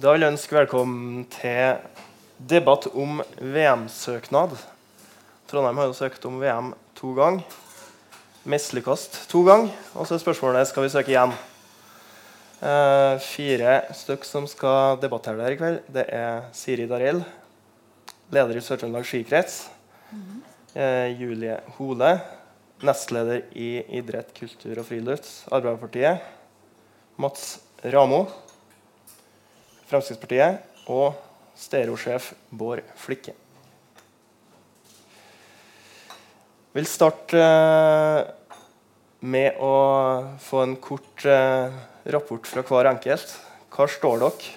Da vil jeg ønske velkommen til debatt om VM-søknad. Trondheim har jo søkt om VM to ganger. Mislykkast to ganger. Og så er spørsmålet skal vi søke igjen. Eh, fire stykk som skal debattere der i kveld. Det er Siri Darell, leder i Sør-Trøndelag skikrets. Eh, Julie Hole, nestleder i Idrett, kultur og friluft, Arbeiderpartiet. Mats Ramo, Fremskrittspartiet. Og stereosjef Bård Flikke. vil starte eh, med å få en kort eh, rapport fra hver enkelt. Hva står dere?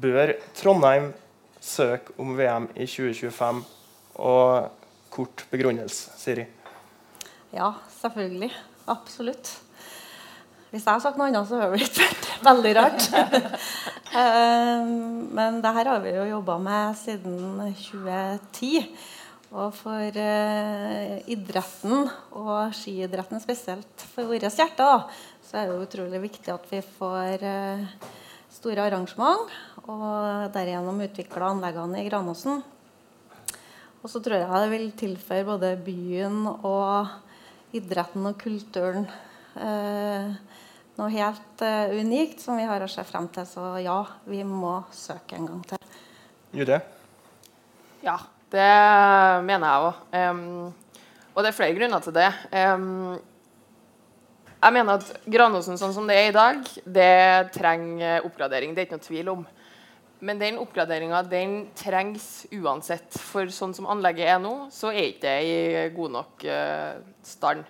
Bør Trondheim søke om VM i 2025? Og kort begrunnelse, Siri. Ja, selvfølgelig. Absolutt. Hvis jeg har sagt noe annet, så hører det blitt veldig rart. Eh, men det her har vi jo jobba med siden 2010. Og for uh, idretten, og skiidretten spesielt for vårt hjerte, så er det utrolig viktig at vi får uh, store arrangement og derigjennom utvikle anleggene i Granåsen. Og så tror jeg det vil tilføre både byen og idretten og kulturen uh, noe helt unikt som vi har å se frem til. Så ja, vi må søke en gang til. Julie? Ja, det mener jeg òg. Um, og det er flere grunner til det. Um, jeg mener at Granåsen sånn som det er i dag, det trenger oppgradering. Det er ikke noe tvil om. Men den oppgraderinga den trengs uansett. For sånn som anlegget er nå, så er ikke det i god nok uh, stand.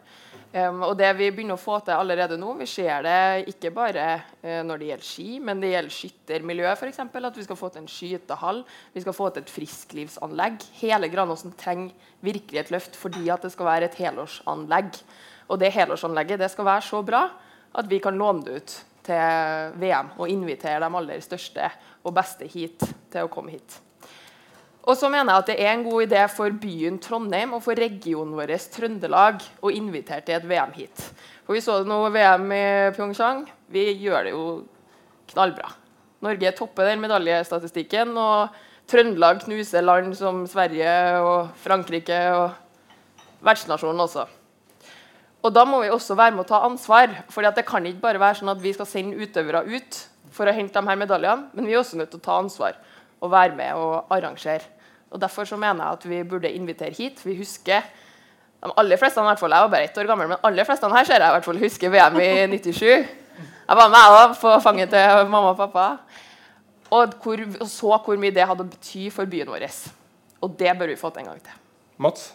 Um, og det vi begynner å få til allerede nå, vi ser det ikke bare uh, når det gjelder ski, men det gjelder skyttermiljø f.eks. At vi skal få til en skytehall, vi skal få til et frisklivsanlegg. Hele Granåsen trenger virkelig et løft fordi at det skal være et helårsanlegg. Og det helårsanlegget det skal være så bra at vi kan låne det ut til VM og invitere de aller største og beste hit til å komme hit. Og så mener jeg at det er en god idé for byen Trondheim og for regionen vår Trøndelag å invitere til et VM hit. For Vi så det nå VM i Pyeongchang. Vi gjør det jo knallbra. Norge topper den medaljestatistikken. Og Trøndelag knuser land som Sverige og Frankrike og vertsnasjonen også. Og Da må vi også være med å ta ansvar. For det kan ikke bare være sånn at vi skal sende utøvere ut for å hente de her medaljene, men vi er også nødt til å ta ansvar å være med og arrangere. Og Derfor så mener jeg at vi burde invitere hit. Vi husker de aller fleste, i hvert fall, Jeg var bare ett år gammel, men aller fleste her ser jeg i hvert fall husker VM i 97. Jeg var med da, på fanget til mamma og pappa. Og, hvor, og så hvor mye det hadde å bety for byen vår. Og det bør vi få til en gang til. Mats?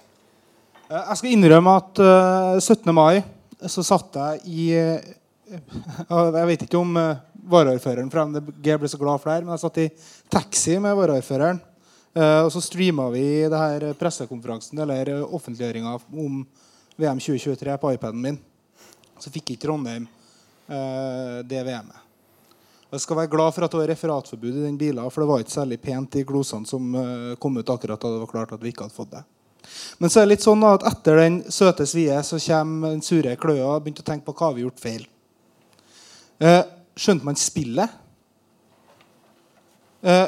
Eh, jeg skal innrømme at uh, eh, 17. mai så satt jeg i uh, Jeg vet ikke om uh, varaordføreren fra MDG ble så glad for det her, men jeg satt i taxi med varaordføreren. Uh, og så streama vi det her pressekonferansen eller offentliggjøringa om VM 2023 på iPaden min. Så fikk ikke Trondheim uh, det VM-et. Jeg skal være glad for at det var referatforbud i den bilen, for det var ikke særlig pent i glosene som uh, kom ut akkurat da det var klart at vi ikke hadde fått det. Men så er det litt sånn at etter den søte svie så kommer den sure kløa og begynte å tenke på hva vi har gjort feil. Uh, Skjønte man spillet? Eh,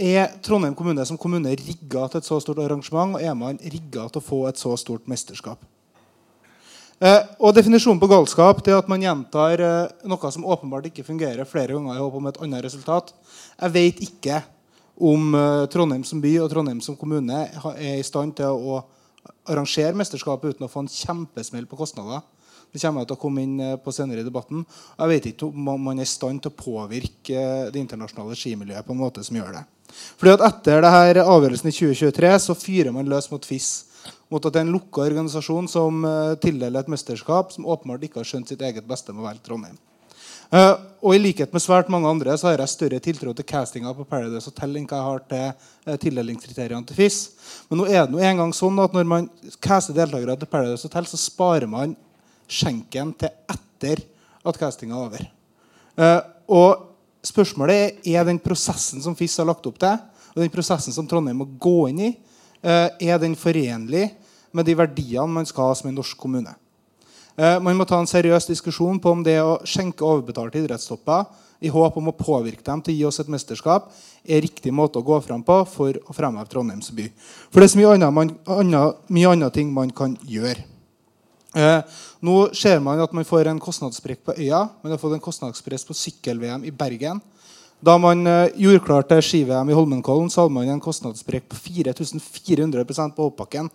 er Trondheim kommune som kommune rigga til et så stort arrangement? Og er man rigga til å få et så stort mesterskap? Eh, og Definisjonen på galskap det er at man gjentar eh, noe som åpenbart ikke fungerer flere ganger i håp om et annet resultat. Jeg vet ikke om Trondheim som by og Trondheim som kommune er i stand til å arrangere mesterskapet uten å få en kjempesmell på kostnader. Det kommer jeg til å komme inn eh, på senere i debatten. Jeg vet ikke om man er i stand til å påvirke eh, det internasjonale skimiljøet på en måte som gjør det. Fordi at Etter denne avgjørelsen i 2023 så fyrer man løs mot FIS. Mot at det er en lukka organisasjon som uh, tildeler et mesterskap som åpenbart ikke har skjønt sitt eget beste med å velge Trondheim. Uh, og I likhet med svært mange andre så har jeg større tiltro til castinga på Paradise Hotel enn hva jeg har til uh, tildelingskriteriene til FIS. Men nå er det nå en gang sånn at når man caster deltakere til Paradise Hotel, så sparer man skjenken til etter at castinga er over. Uh, og spørsmålet er er den prosessen som FIS har lagt opp til, og den prosessen som Trondheim må gå inn i, uh, er den forenlig med de verdiene man skal ha som en norsk kommune. Uh, man må ta en seriøs diskusjon på om det å skjenke overbetalte idrettstopper i håp om å påvirke dem til å gi oss et mesterskap, er riktig måte å gå fram på for å fremheve Trondheims by. For det er så mye annet, man, annet, mye annet ting man kan gjøre. Eh, nå ser man at man får en kostnadssprekk på øya. Man har fått en kostnadspress på sykkel-VM i Bergen. Da man eh, gjorde klart til ski-VM i Holmenkollen, så hadde man en kostnadssprekk på 4400% på hoppbakken.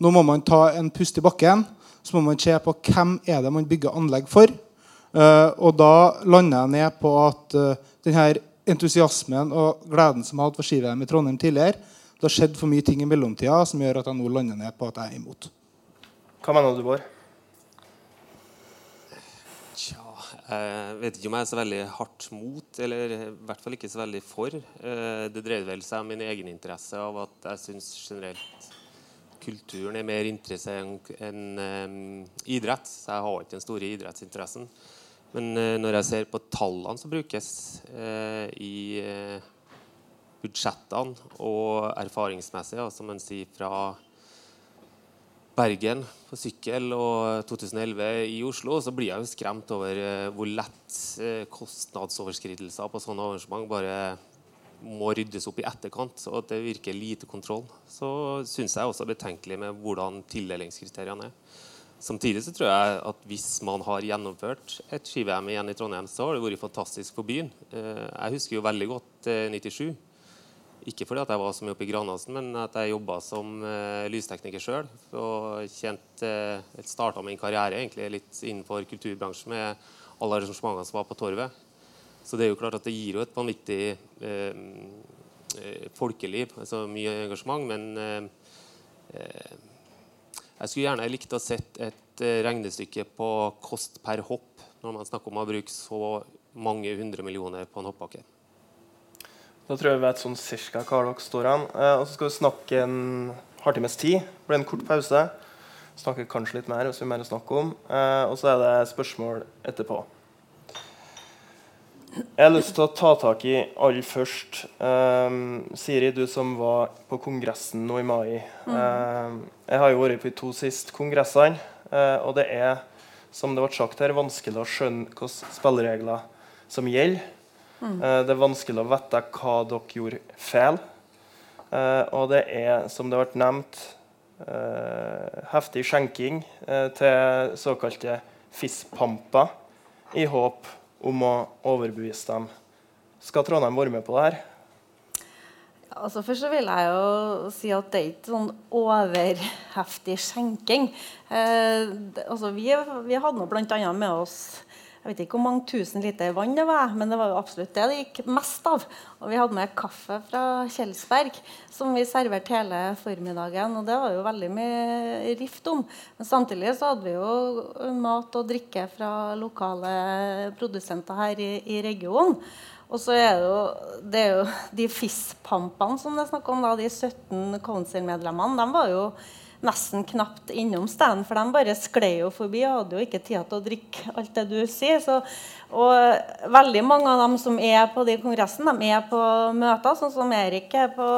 Nå må man ta en pust i bakken så må man se på hvem er det man bygger anlegg for. Uh, og da lander jeg ned på at uh, denne entusiasmen og gleden som jeg hadde for ski-VM i Trondheim tidligere, det har skjedd for mye ting i mellomtida som gjør at jeg nå lander ned på at jeg er imot. Hva mener du, Bård? Tja, jeg vet ikke om jeg er så veldig hardt mot, eller i hvert fall ikke så veldig for. Eh, det dreide vel seg om min egen interesse av at jeg syns generelt kulturen er mer interessant enn um, idrett. Så jeg har ikke den store idrettsinteressen. Men uh, når jeg ser på tallene som brukes i budsjettene, og erfaringsmessig, som man sier fra Bergen på sykkel og 2011 i Oslo, så blir jeg jo skremt over hvor lett kostnadsoverskridelser på sånne arrangement bare må ryddes opp i etterkant, og at det virker lite kontroll, så syns jeg også er betenkelig med hvordan tildelingskriteriene er. Samtidig så tror jeg at hvis man har gjennomført et ski-VM igjen i Trondheim, så har det vært fantastisk for byen. Eh, jeg husker jo veldig godt 97. Eh, Ikke fordi at jeg var så mye oppe i Granåsen, men at jeg jobba som uh, lystekniker sjøl. Og kjent, uh, starta min karriere egentlig litt innenfor kulturbransjen med alle arrangementene som var på Torvet. Så det er jo klart at det gir jo et vanvittig eh, eh, folkeliv, altså mye engasjement. Men eh, eh, jeg skulle gjerne likt å sett et eh, regnestykke på kost per hopp når man snakker om å bruke så mange hundre millioner på en hoppbakke. Da tror jeg vi vet sånn cirka hva dere står hen. Eh, og så skal vi snakke en halvtimes tid. Det blir en kort pause. Snakke kanskje litt mer hvis vi har mer å snakke om. og så er det spørsmål etterpå. Jeg har lyst til å ta tak i aller først eh, Siri, du som var på kongressen nå i mai. Mm. Um, jeg har jo vært på de to siste kongressene, uh, og det er som det ble sagt her, vanskelig å skjønne hvilke spilleregler som gjelder. Mm. Det er vanskelig å vite hva dere gjorde feil. Uh, og det er, som det ble nevnt, heftig skjenking til såkalte fisspamper i håp om å overbevise dem. Skal Trondheim være med på det her? Altså først så vil jeg jo si at det er ikke sånn overheftig skjenking. Eh, altså vi, vi hadde nå bl.a. med oss jeg vet ikke hvor mange tusen liter vann det var, men det var jo absolutt det det gikk mest av. Og vi hadde med kaffe fra Kjelsberg, som vi serverte hele formiddagen. Og det var jo veldig mye rift om. Men samtidig så hadde vi jo mat og drikke fra lokale produsenter her i, i regionen. Og så er det jo, det er jo de FIS-pampene som det er snakk om, da, de 17 council-medlemmene, de var jo nesten knapt innom stedet, for de bare sklei jo forbi og hadde jo ikke tid til å drikke alt det du sier. Så, og veldig mange av dem som er på de kongressene, de er på møter, sånn som Erik er på,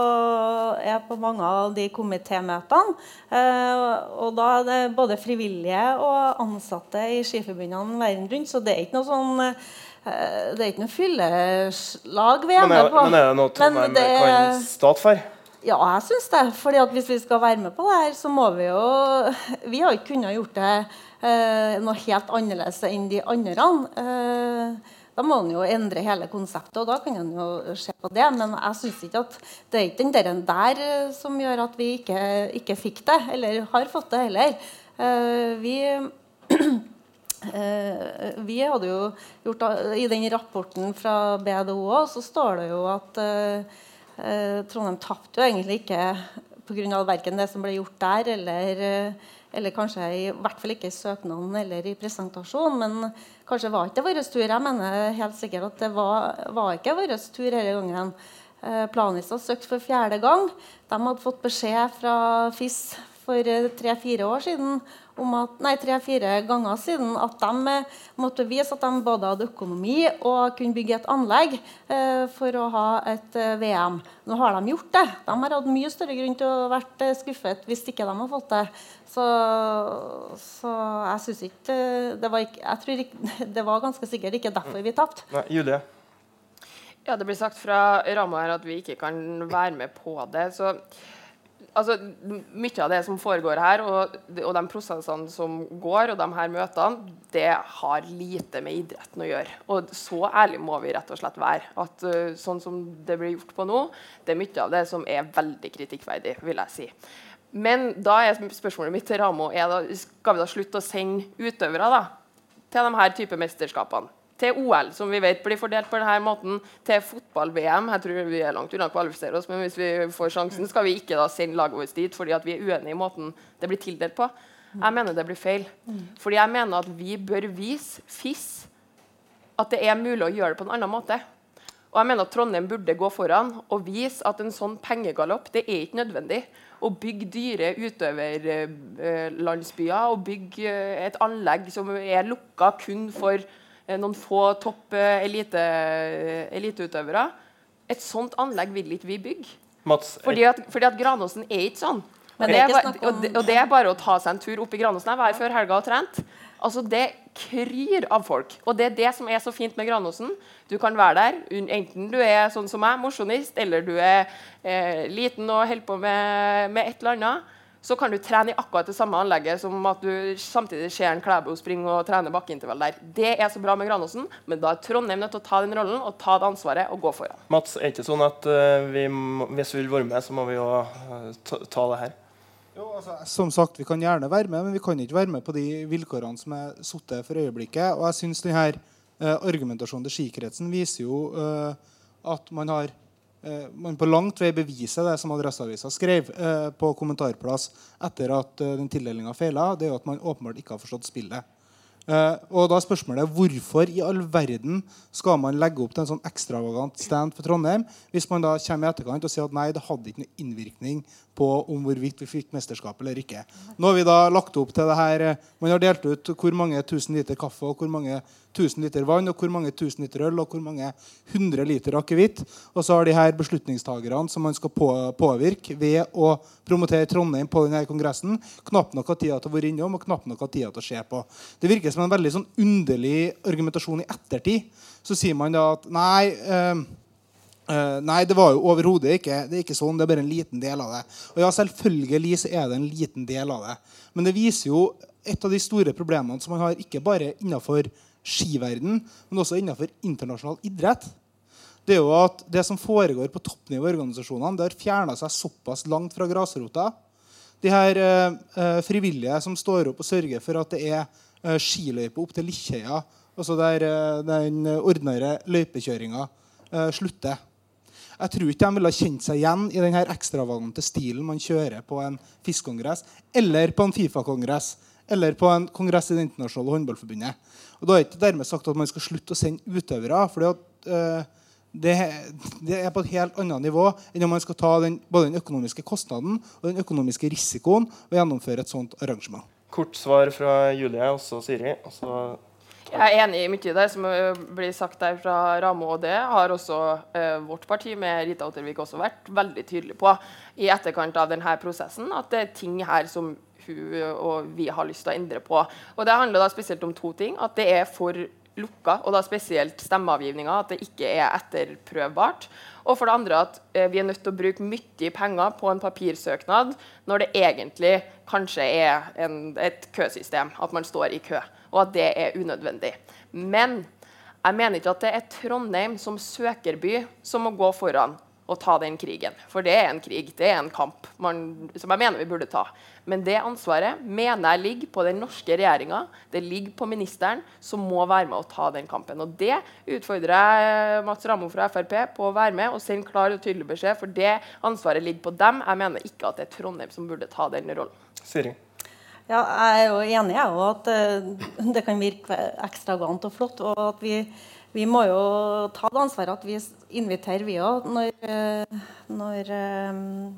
er på mange av de komitémøtene. Eh, og da er det både frivillige og ansatte i skiforbundene verden rundt, så det er ikke noe sånn eh, det er ikke noe fylleslag vi er med på. Men er det noe Trondheim kan stat for? Ja, jeg syns det. Fordi at Hvis vi skal være med på det her, så må vi jo Vi har ikke kunnet gjort det eh, noe helt annerledes enn de andre. Eh, da må en jo endre hele konseptet, og da kan en jo se på det. Men jeg syns ikke at det er ikke den der eh, som gjør at vi ikke, ikke fikk det, eller har fått det heller. Eh, vi eh, vi hadde jo gjort I den rapporten fra BDO så står det jo at Eh, Trondheim tapte jo egentlig ikke pga. verken det som ble gjort der, eller, eh, eller kanskje i hvert fall ikke i søknaden eller i presentasjonen. Men kanskje var ikke vår tur. Jeg mener helt sikkert at det var, var ikke vår tur denne gangen. Eh, søkte for fjerde gang. De hadde fått beskjed fra FIS for eh, tre-fire år siden om at, nei, tre-fire ganger siden at de eh, måtte vise at de både hadde økonomi og kunne bygge et anlegg eh, for å ha et eh, VM. Nå har de gjort det. De har hatt mye større grunn til å vært eh, skuffet hvis ikke de har fått det. Så, så jeg syns ikke det var ikke, jeg tror ikke, Det var ganske sikkert ikke derfor vi tapte. Julie? Ja, Det blir sagt fra ramma her at vi ikke kan være med på det. så altså, Mye av det som foregår her, og, og de prosessene som går, og de her møtene, det har lite med idretten å gjøre. Og så ærlig må vi rett og slett være. at uh, Sånn som det blir gjort på nå, det er mye av det som er veldig kritikkverdig, vil jeg si. Men da er spørsmålet mitt til Ramo er da, skal vi da slutte å sende utøvere da, til de her type mesterskapene. Til OL, som vi vet blir fordelt på denne måten. Til fotball-VM. Jeg tror vi er langt unna å kvalifisere oss, men hvis vi får sjansen, skal vi ikke da sende laget vårt dit fordi vi er uenige i måten det blir tildelt på. Jeg mener det blir feil. Fordi jeg mener at vi bør vise FIS at det er mulig å gjøre det på en annen måte. Og jeg mener at Trondheim burde gå foran og vise at en sånn pengegalopp det er ikke nødvendig å bygge dyre utøverlandsbyer og bygge et anlegg som er lukka kun for noen få topp eh, elite, eliteutøvere. Et sånt anlegg vil ikke vi bygge. Mats, Fordi at, fordi at Granåsen er ikke sånn. Men det er er bare, og, det, og det er bare å ta seg en tur opp i Granåsen. Jeg var her før helga og trent. Altså, Det kryr av folk. Og det er det som er så fint med Granåsen. Du kan være der enten du er sånn som meg, mosjonist, eller du er eh, liten og holder på med, med et eller annet. Så kan du trene i akkurat det samme anlegget som at du samtidig ser en Klæbo springe og trene bakkeintervall der. Det er så bra med Granåsen, men da er Trondheim nødt til å ta den rollen og ta det ansvaret og gå foran. Mats, er det ikke sånn at eh, vi hvis vi vil være med, så må vi jo eh, ta, ta det her? Jo, altså, som sagt, Vi kan gjerne være med, men vi kan ikke være med på de vilkårene som er satt for øyeblikket. Og jeg synes denne uh, argumentasjonen til skikretsen viser jo uh, at man har eh, man på langt vei beviser det som Adresseavisa skrev eh, på kommentarplass etter at eh, den tildelinga feila. Det er jo at man åpenbart ikke har forstått spillet. Eh, og da er spørsmålet hvorfor i all verden skal man legge opp til en sånn ekstravagant stand for Trondheim hvis man da kommer i etterkant og sier at nei, det hadde ikke noe innvirkning på om hvorvidt vi fikk mesterskap eller ikke. Nå har vi da lagt opp til det her eh, Man har delt ut hvor mange tusen liter kaffe og hvor mange tusen liter vann og hvor mange tusen liter øl og hvor mange hundre liter akevitt. Og så har de her beslutningstagerne som man skal på, påvirke ved å promotere Trondheim på denne kongressen, knapt nok har tida til å være innom og knapt nok har tida til å se på. Det virker som en veldig sånn underlig argumentasjon i ettertid. Så sier man da at nei eh, Uh, nei, det var jo overhodet ikke det er ikke sånn. Det er bare en liten del av det. Og ja, selvfølgelig så er det en liten del av det. Men det viser jo et av de store problemene som man har ikke bare innenfor skiverden, men også innenfor internasjonal idrett. Det er jo at det som foregår på toppnivå i organisasjonene, det har fjerna seg såpass langt fra grasrota. De her eh, eh, frivillige som står opp og sørger for at det er eh, skiløype opp til Likkjeia, altså der eh, den ordinære løypekjøringa eh, slutter. Jeg tror ikke de ville kjent seg igjen i den ekstravagante stilen man kjører på en FIS-kongress eller på en Fifa-kongress eller på en kongress i Det internasjonale håndballforbundet. Og Da er ikke dermed sagt at man skal slutte å sende utøvere. for uh, det, det er på et helt annet nivå enn om man skal ta den, både den økonomiske kostnaden og den økonomiske risikoen og gjennomføre et sånt arrangement. Kort svar fra Julie og så Siri. Også Jeg er enig i mye av det som eh, blir sagt der fra Ramo, og det har også eh, vårt parti med Rita Ottervik også vært veldig tydelig på i etterkant av denne prosessen, at det er ting her som hun og vi har lyst til å endre på. Og Det handler da spesielt om to ting. At det er for lukka, og da spesielt stemmeavgivninga, at det ikke er etterprøvbart. Og for det andre at eh, vi er nødt til å bruke mye penger på en papirsøknad når det egentlig kanskje er en, et køsystem, at man står i kø, og at det er unødvendig. Men jeg mener ikke at det er Trondheim som søkerby som må gå foran og ta den krigen. For det er en krig, det er en kamp man, som jeg mener vi burde ta. Men det ansvaret mener jeg ligger på den norske regjeringa. Det ligger på ministeren, som må være med å ta den kampen. Og det utfordrer jeg Mats Ramo fra Frp på å være med og sende klar og tydelig beskjed, for det ansvaret ligger på dem. Jeg mener ikke at det er Trondheim som burde ta den rollen. Siri. Ja, jeg er jo enig i at uh, det kan virke ekstravagant og flott. Og at vi, vi må jo ta det ansvaret at vi inviterer, vi òg, når, uh, når um,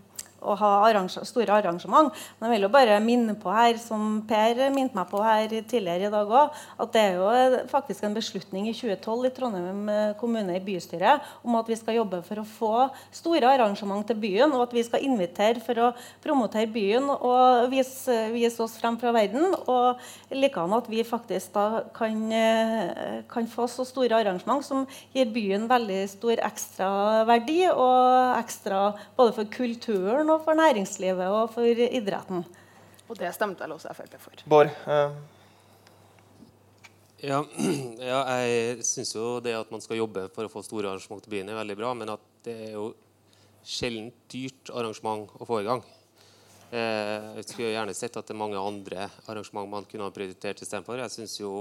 å ha arrange store arrangement. Men jeg vil jo bare minne på her, som Per minte meg på her tidligere i dag òg, at det er jo faktisk en beslutning i 2012 i Trondheim kommune i bystyret om at vi skal jobbe for å få store arrangement til byen, og at vi skal invitere for å promotere byen og vise, vise oss frem fra verden. Og likedan at vi faktisk da kan, kan få så store arrangement som gir byen veldig stor ekstraverdi og ekstra både for kulturen og for næringslivet og for idretten. Og det stemte vel også Frp for. Bård, eh, Ja, ja jeg syns jo det at man skal jobbe for å få store arrangement til byen, er veldig bra. Men at det er jo sjelden dyrt arrangement å få i gang. Eh, jeg skulle gjerne sett at det er mange andre arrangement man kunne ha prioritert istedenfor. Jeg synes jo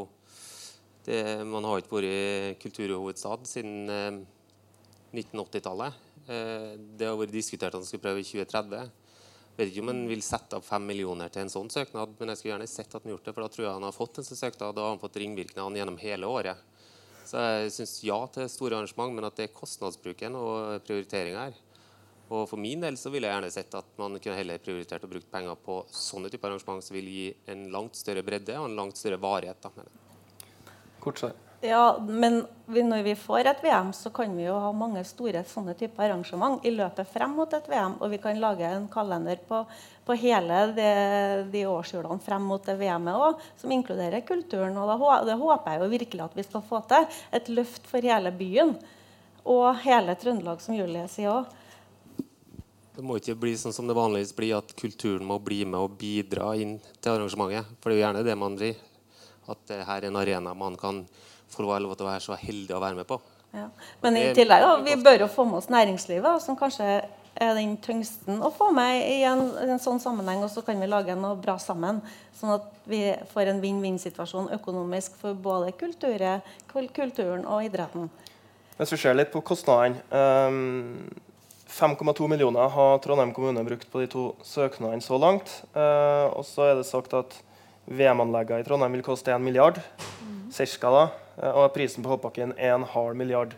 det, Man har ikke vært kulturhovedstad siden eh, 1980-tallet. Eh, det har vært diskutert at han skulle prøve i 2030. Jeg vet ikke om han vil sette opp fem millioner til en sånn søknad, men jeg skulle gjerne sett at han gjort det, for da tror jeg han har fått en sånn søknad. Da har han fått ringvirkningene gjennom hele året. Så jeg syns ja til store arrangement, men at det er kostnadsbruken og prioriteringa her. Og for min del så ville jeg gjerne sett at man kunne heller prioritert å bruke penger på sånne typer arrangement som vil gi en langt større bredde og en langt større varighet. Da, mener jeg. kort svar. Ja, men når vi får et VM, så kan vi jo ha mange store sånne typer arrangement i løpet frem mot et VM. Og vi kan lage en kalender på, på hele det, de årshjulene frem mot det VM-et òg, som inkluderer kulturen. Og det håper jeg jo virkelig at vi skal få til. Et løft for hele byen. Og hele Trøndelag, som Julie sier òg. Det må ikke bli sånn som det vanligvis blir, at kulturen må bli med og bidra inn til arrangementet. For det er jo gjerne det man driver. At det her er en arena man kan få lov til å være så heldig å være med på. Ja. Men i tillegg, da, vi bør jo få med oss næringslivet, som kanskje er den tyngsten å få med i en, en, sånn sammenheng. Og så kan vi lage noe bra sammen, sånn at vi får en vinn-vinn-situasjon økonomisk for både kulturen, kulturen og idretten. Hvis vi ser litt på kostnadene um 5,2 millioner har Trondheim kommune brukt på de to søknadene så langt. Eh, og så er det sagt at VM-anleggene i Trondheim vil koste 1 milliard. Cirka da, uh, Og prisen på hoppbakken er en halv milliard.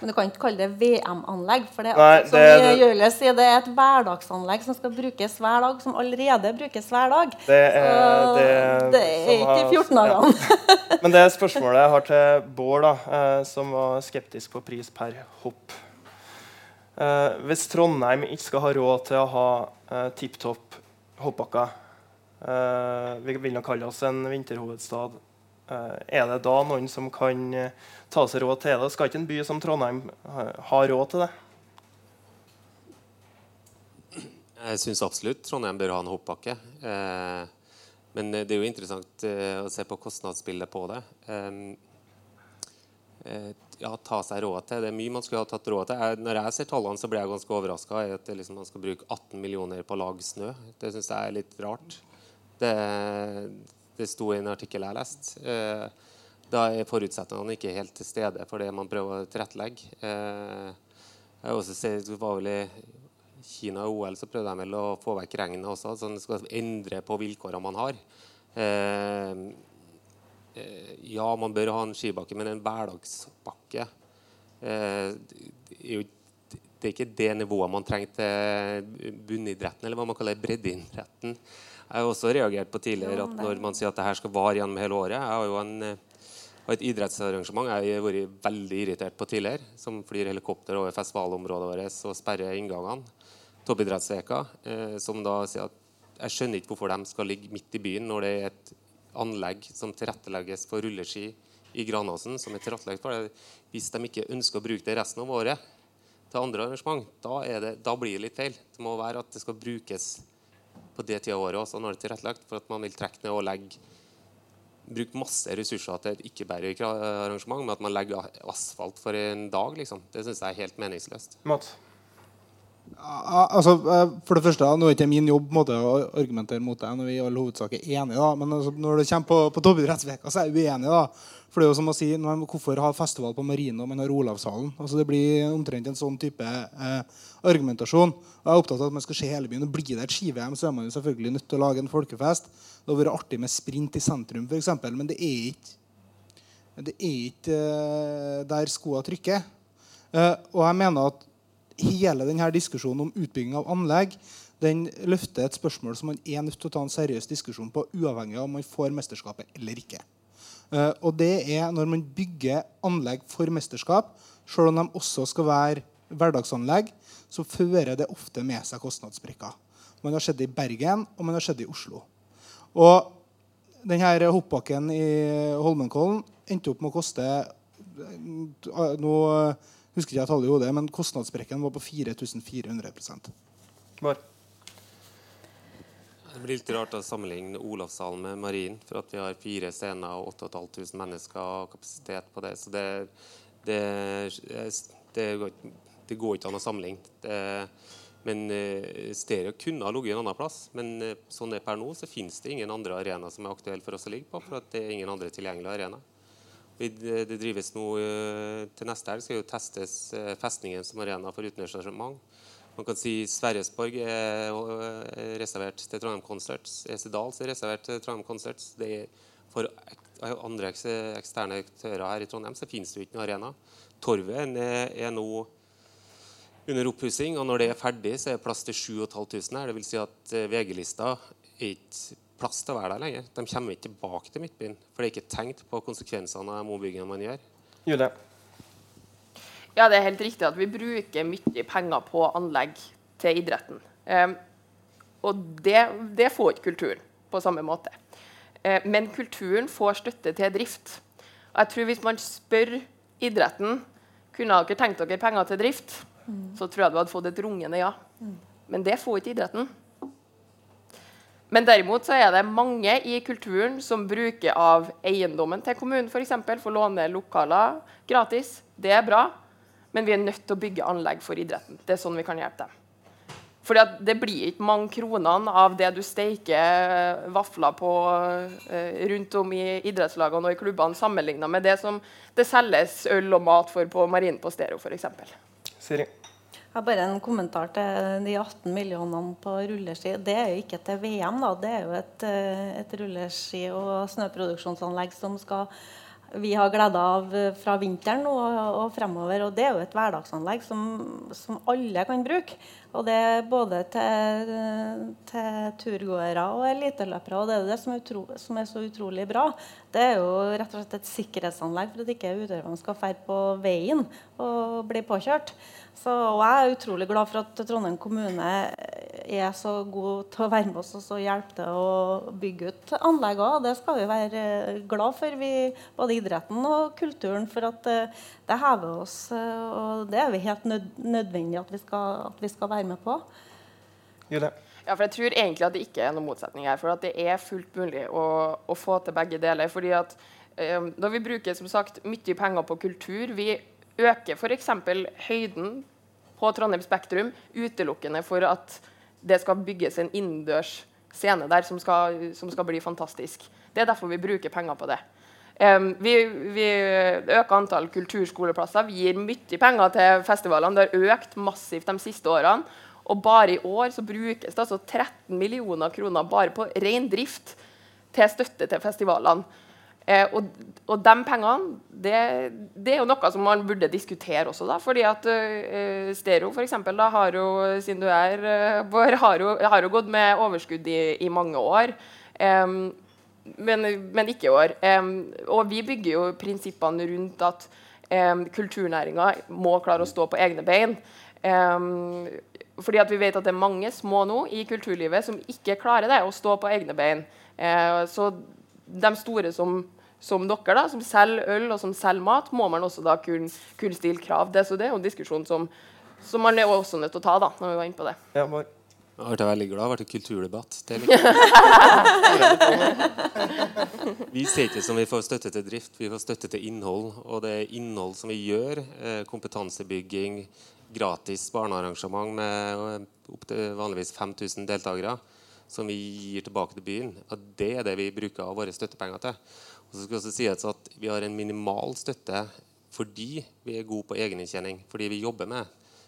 Men du kan ikke kalle det VM-anlegg. For det, Nei, som det, det, sier, det er et hverdagsanlegg som skal brukes hver dag. Som allerede brukes hver dag. Det er, det, det er ikke har, 14 dagene. Ja. Men det spørsmålet jeg har til Bård, da, uh, som var skeptisk på pris per hopp. Eh, hvis Trondheim ikke skal ha råd til å ha eh, tipp topp hoppbakker eh, Vi vil nok kalle oss en vinterhovedstad. Eh, er det da noen som kan eh, ta seg råd til det? Skal ikke en by som Trondheim ha råd til det? Jeg syns absolutt Trondheim bør ha en hoppbakke. Eh, men det er jo interessant å se på kostnadsbildet på det. Eh, ja, ta seg råd til. Det er mye man skulle ha tatt råd til. Jeg, når jeg ser tallene, så blir jeg ganske overraska i at liksom, man skal bruke 18 millioner på å lage snø. Det syns jeg er litt rart. Det, det sto i en artikkel jeg leste. Eh, da er forutsetningene ikke helt til stede for det man prøver å tilrettelegge. Jeg har også sett, det var vel i Kina og OL så prøvde de vel å få vekk regnet også. så de skal endre på vilkårene man har. Eh, Eh, ja, man bør ha en skibakke, men en hverdagsbakke eh, det er ikke det nivået man trenger til bunnidretten, eller hva man kaller breddeidretten. Jeg har også reagert på tidligere at når man sier at det her skal vare gjennom hele året Jeg har jo en, et idrettsarrangement jeg har vært veldig irritert på tidligere, som flyr helikopter over festivalområdet vårt og sperrer inngangene. Toppidrettsveka, eh, som da sier at jeg skjønner ikke hvorfor de skal ligge midt i byen når det er et anlegg som tilrettelegges for rulleski i Granåsen, som er tilrettelagt for det. Hvis de ikke ønsker å bruke det resten av året til andre arrangement, da, det, da blir det litt feil. Det må være at det skal brukes på det tida av året også, det er tilrettelagt, for at man vil trekke ned og legge bruke masse ressurser til et ikke-bærearrangement, men at man legger asfalt for en dag, liksom. det syns jeg er helt meningsløst. Mats? Altså, eh, for det første, Nå er ikke min jobb måte, å argumentere mot deg når vi i all hovedsak er enige. Da. Men altså, når det kommer på, på toppidrettsveka, så er vi uenige. da. For det er jo som å si, Hvorfor ha festival på Marino men har Olavshallen? Altså, det blir omtrent en sånn type eh, argumentasjon. Jeg er opptatt av at man skal se hele byen. og Blir det et ski-VM, så er man jo selvfølgelig nødt til å lage en folkefest. Det hadde vært artig med sprint i sentrum, f.eks., men det er ikke, det er ikke eh, der skoa trykker. Eh, og jeg mener at hele denne diskusjonen om utbygging av anlegg den løfter et spørsmål som man er nødt til å ta en seriøs diskusjon på, uavhengig av om man får mesterskapet eller ikke. Uh, og det er når man bygger anlegg for mesterskap, selv om de også skal være hverdagsanlegg, så fører det ofte med seg kostnadssprekker. Man har sett det i Bergen og man har sett det i Oslo. Og denne hoppbakken i Holmenkollen endte opp med å koste noe Nå husker ikke jeg tallet i hodet, men kostnadssprekken var på 4400 Bare. Det blir litt rart å sammenligne Olavssalen med Marien, for at vi har fire scener og 8500 mennesker og kapasitet på det. Så det, det, det, det går ikke an å sammenligne. men uh, stereo kunne ha ligget en annen plass. Men uh, sånn det er per nå, så finnes det ingen andre arena som er aktuelle for oss å ligge på. For at det er ingen andre tilgjengelige arena. Vi, det, drives nå uh, Til neste helg skal jo testes festningen som arena for utenriksarrangement. Man kan si Sverresborg er reservert til Trondheim Concerts. Esedals er reservert til Trondheim Concerts. Det er for andre eksterne aktører her i Trondheim så finnes det jo ikke noen arena. Torvet er, nå under oppussing, og når det er ferdig, så er det plass til 7500 her. Det vil si at eh, VG-lista er ikke plass til å være der lenger. De kommer ikke tilbake til Midtbyen, for det er ikke tenkt på konsekvensene av ombyggingen man gjør. Julie. Ja, det er helt riktig at vi bruker mye penger på anlegg til idretten. Um, og det, det, får ikke kulturen på samme måte. Uh, men kulturen får støtte til drift. Og jeg tror Hvis man spør idretten kunne dere tenkt dere penger til drift, mm. så tror jeg du hadde fått et rungende ja. Mm. Men det får ikke idretten. Men derimot så er det mange i kulturen som bruker av eiendommen til kommunen f.eks. For, for å låne lokaler gratis. Det er bra. Men vi er nødt til å bygge anlegg for idretten. Det er sånn vi kan hjelpe dem. Fordi Det blir ikke mange kronene av det du steiker vafler på uh, rundt om i idrettslagene og i klubbene, sammenligna med det som det selges øl og mat for på Marinen på Stero f.eks. Siri. Jeg har bare en kommentar til de 18 millionene på rulleski. Det er jo ikke til VM, da. Det er jo et, eh, et rulleski- og snøproduksjonsanlegg som skal vi har glede av fra vinteren og, og, fremover. Og det er jo et hverdagsanlegg som, som alle kan bruke. Og det er både til, til turgåere og eliteløpere. Og det er det som er, utro, som er, så utrolig bra. Det er jo rett og slett et sikkerhetsanlegg for at ikke utøverne skal ferde på veien og bli påkjørt. Så, og jeg er utrolig glad for at Trondheim kommune er så god til å være med oss og hjelpe til å bygge ut anlegg òg. Det skal vi være glad for, vi, både idretten og kulturen, for at uh, det hever oss. Uh, og det er vi helt nød, nødvendig at vi, skal, at vi, skal, være med på. Julie? Ja, for Jeg tror egentlig at det ikke er noen motsetning her. For at det er fullt mulig å, å få til begge deler. fordi at eh, Da vi bruker som sagt mye penger på kultur vi øker f.eks. høyden på Trondheim Spektrum utelukkende for at det skal bygges en innendørs scene der som skal, som skal, bli fantastisk. Det er derfor vi bruker penger på det. Um, vi, vi, øker antall kulturskoleplasser. Vi gir mye penger til festivalene. Det har økt massivt de siste årene. Og bare i år så brukes det altså 13 millioner kroner bare på ren drift til støtte til festivalene. Eh, og, og, de pengene det, det, er jo noe som man burde diskutere også. da, fordi at uh, Stereo for eksempel, da, har jo, siden du er uh, har, jo, har jo gått med overskudd i, i mange år. Um, men, men, ikke i år. Og vi bygger jo prinsippene rundt at um, kulturnæringa må klare å stå på egne bein. Fordi at vi vet at det er mange små nå i kulturlivet som ikke klarer det, å stå på egne bein. Uh, så de store som som dere, da, som selger øl og som selger mat, må man også da kunne, kunne stille krav til. Så det er jo en diskusjon som, som man er også nødt til å ta, da, når vi var inne på det. Ja. Jeg ble veldig glad. Det har vært Det kulturdebatt. vi ser ikke som vi får støtte til drift, vi får støtte til innhold. Og det er innhold som vi gjør. Eh, kompetansebygging, gratis barnearrangement med eh, opptil vanligvis 5000 deltakere, som vi gir tilbake til byen. Og det er det vi bruker av våre støttepenger til. Og så skal også sies at Vi har en minimal støtte fordi vi er gode på egeninntjening. Fordi vi jobber med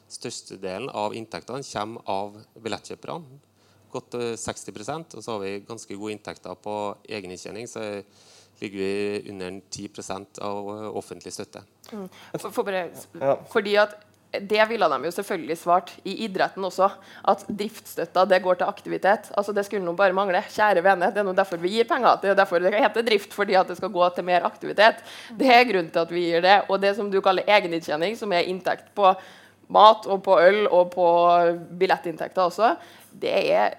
Størstedelen av inntektene kommer av billettkjøperne. Godt 60% Og så har vi ganske gode inntekter på egeninntjening. Så ligger vi under 10% av offentlig støtte. Mm. For, for bare, fordi at det ville de jo selvfølgelig svart i idretten også. At driftsstøtta det går til aktivitet. Altså Det skulle noe bare mangle. Kjære vene, Det er noe derfor vi gir penger. Det er derfor det heter drift, fordi at det skal gå til mer aktivitet. Det er grunnen til at vi gir det. Og det som du kaller egeninntjening, som er inntekt på mat og på øl og på billettinntekter også, det er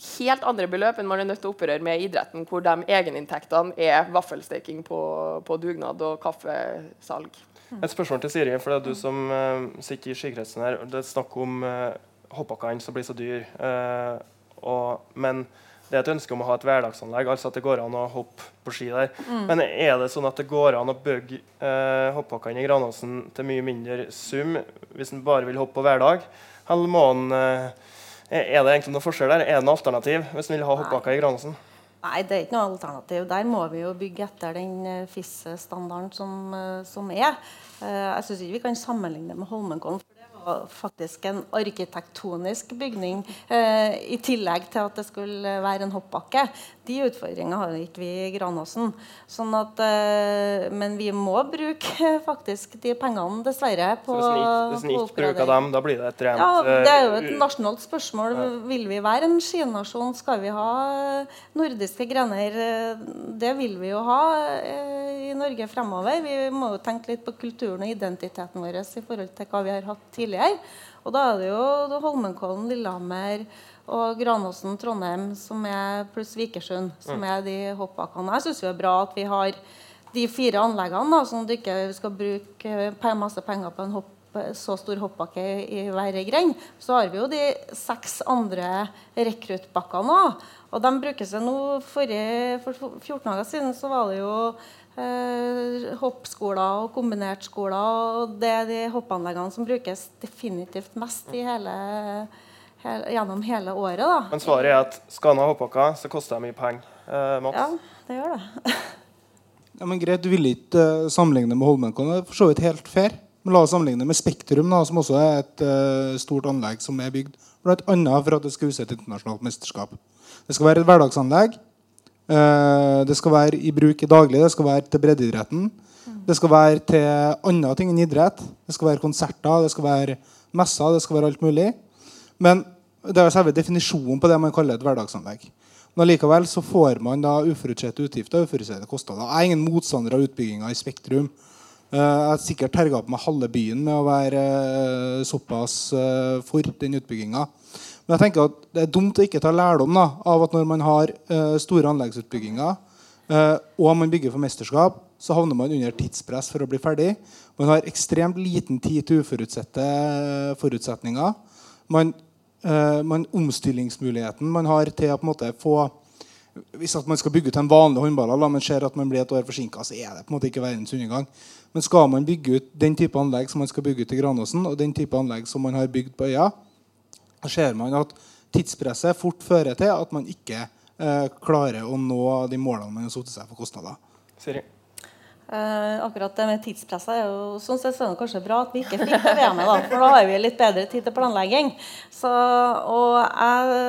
helt andre beløp enn man er nødt til å operere med i idretten, hvor de egeninntektene er vaffelsteking på, på dugnad og kaffesalg. Et spørsmål til Siri, for det er du som uh, sitter i skikretsen her. Det er snakk om uh, hoppbakkene som blir så dyr. Uh, og, men det er et ønske om å ha et hverdagsanlegg, altså at det går an å hoppe på ski der. Mm. Men er det sånn at det går an å bygge eh, hoppbakkene i Granåsen til mye mindre sum hvis en bare vil hoppe på hverdag? Eller må en, eh, er det egentlig noen forskjell der? Er det noe alternativ hvis en vil ha hoppbakker i Granåsen? Nei, det er ikke noe alternativ. Der må vi jo bygge etter den uh, FIS-standarden som, uh, som, er. Uh, jeg syns ikke vi kan sammenligne med Holmenkollen. Faktisk en arkitektonisk bygning eh, i tillegg til at det skulle være en hoppbakke. De utfordringene har ikke vi i Granåsen. Sånn at, eh, men vi må bruke faktisk de pengene, dessverre. På, Så hvis en ikke, bruker dem, da blir det et rent Ja, Det er jo et eh, nasjonalt spørsmål. Ja. Vil vi være en skinasjon? Skal vi ha nordiske grener? Det vil vi jo ha eh, i Norge fremover. Vi må jo tenke litt på kulturen og identiteten vår i forhold til hva vi har hatt tidligere. Og da er det jo Holmenkollen, Lillehammer og Granåsen, Trondheim som er, pluss Vikersund, som mm. er de hoppbakkene. Jeg syns det er bra at vi har de fire anleggene, da, sånn at du ikke skal bruke masse penger på en hopp, så stor hoppbakke i hver grend. Så har vi jo de seks andre rekruttbakkene òg. Og de brukes nå. For 14 dager siden så var det jo eh, hoppskoler og kombinertskoler. Og det er de hoppanleggene som brukes definitivt mest i hele, hele, gjennom hele året. Da. Men svaret er at skal man ha hoppbakker, så koster det mye penger. Eh, Mats? Ja, det gjør det. ja, men Greit, du vil ikke uh, sammenligne med Holmenkollen. Det er for så vidt helt fair. Men la oss sammenligne med Spektrum, da, som også er et uh, stort anlegg som er bygd bl.a. for at det skal huske et internasjonalt mesterskap. Det skal være et hverdagsanlegg. Uh, det skal være i bruk i daglig, det skal være til breddeidretten. Det skal være til andre ting enn idrett. Det skal være konserter, det skal være messer, det skal være alt mulig. Men det er selve definisjonen på det man kaller et hverdagsanlegg. Men likevel så får man da uforutsette utgifter og uforutsette kostnader. Jeg er ingen motstander av utbygginga i Spektrum. Uh, jeg har sikkert terga på meg halve byen med å være uh, såpass for den utbygginga. Men jeg tenker at det er dumt å ikke ta lærdom da, av at når man har store anleggsutbygginger og man bygger for mesterskap, så havner man under tidspress for å bli ferdig. Man har ekstremt liten tid til uforutsette forutsetninger. Man, man, omstillingsmuligheten man har til å på en måte få hvis man skal bygge ut en vanlig håndball, men ser at man blir et år forsinka, så er det på en måte ikke verdens undergang. Men skal man bygge ut den type anlegg som man skal bygge ut i Granåsen, og den type anlegg som man har bygd på Øya, så ser man at tidspresset fort fører til at man ikke eh, klarer å nå de målene man har satt seg for kostnader. Siri. Eh, akkurat det med tidspresset er jo sånn sett så er det kanskje bra at vi ikke fikk det VM-et. da, For da har vi litt bedre tid til planlegging. Så, og jeg,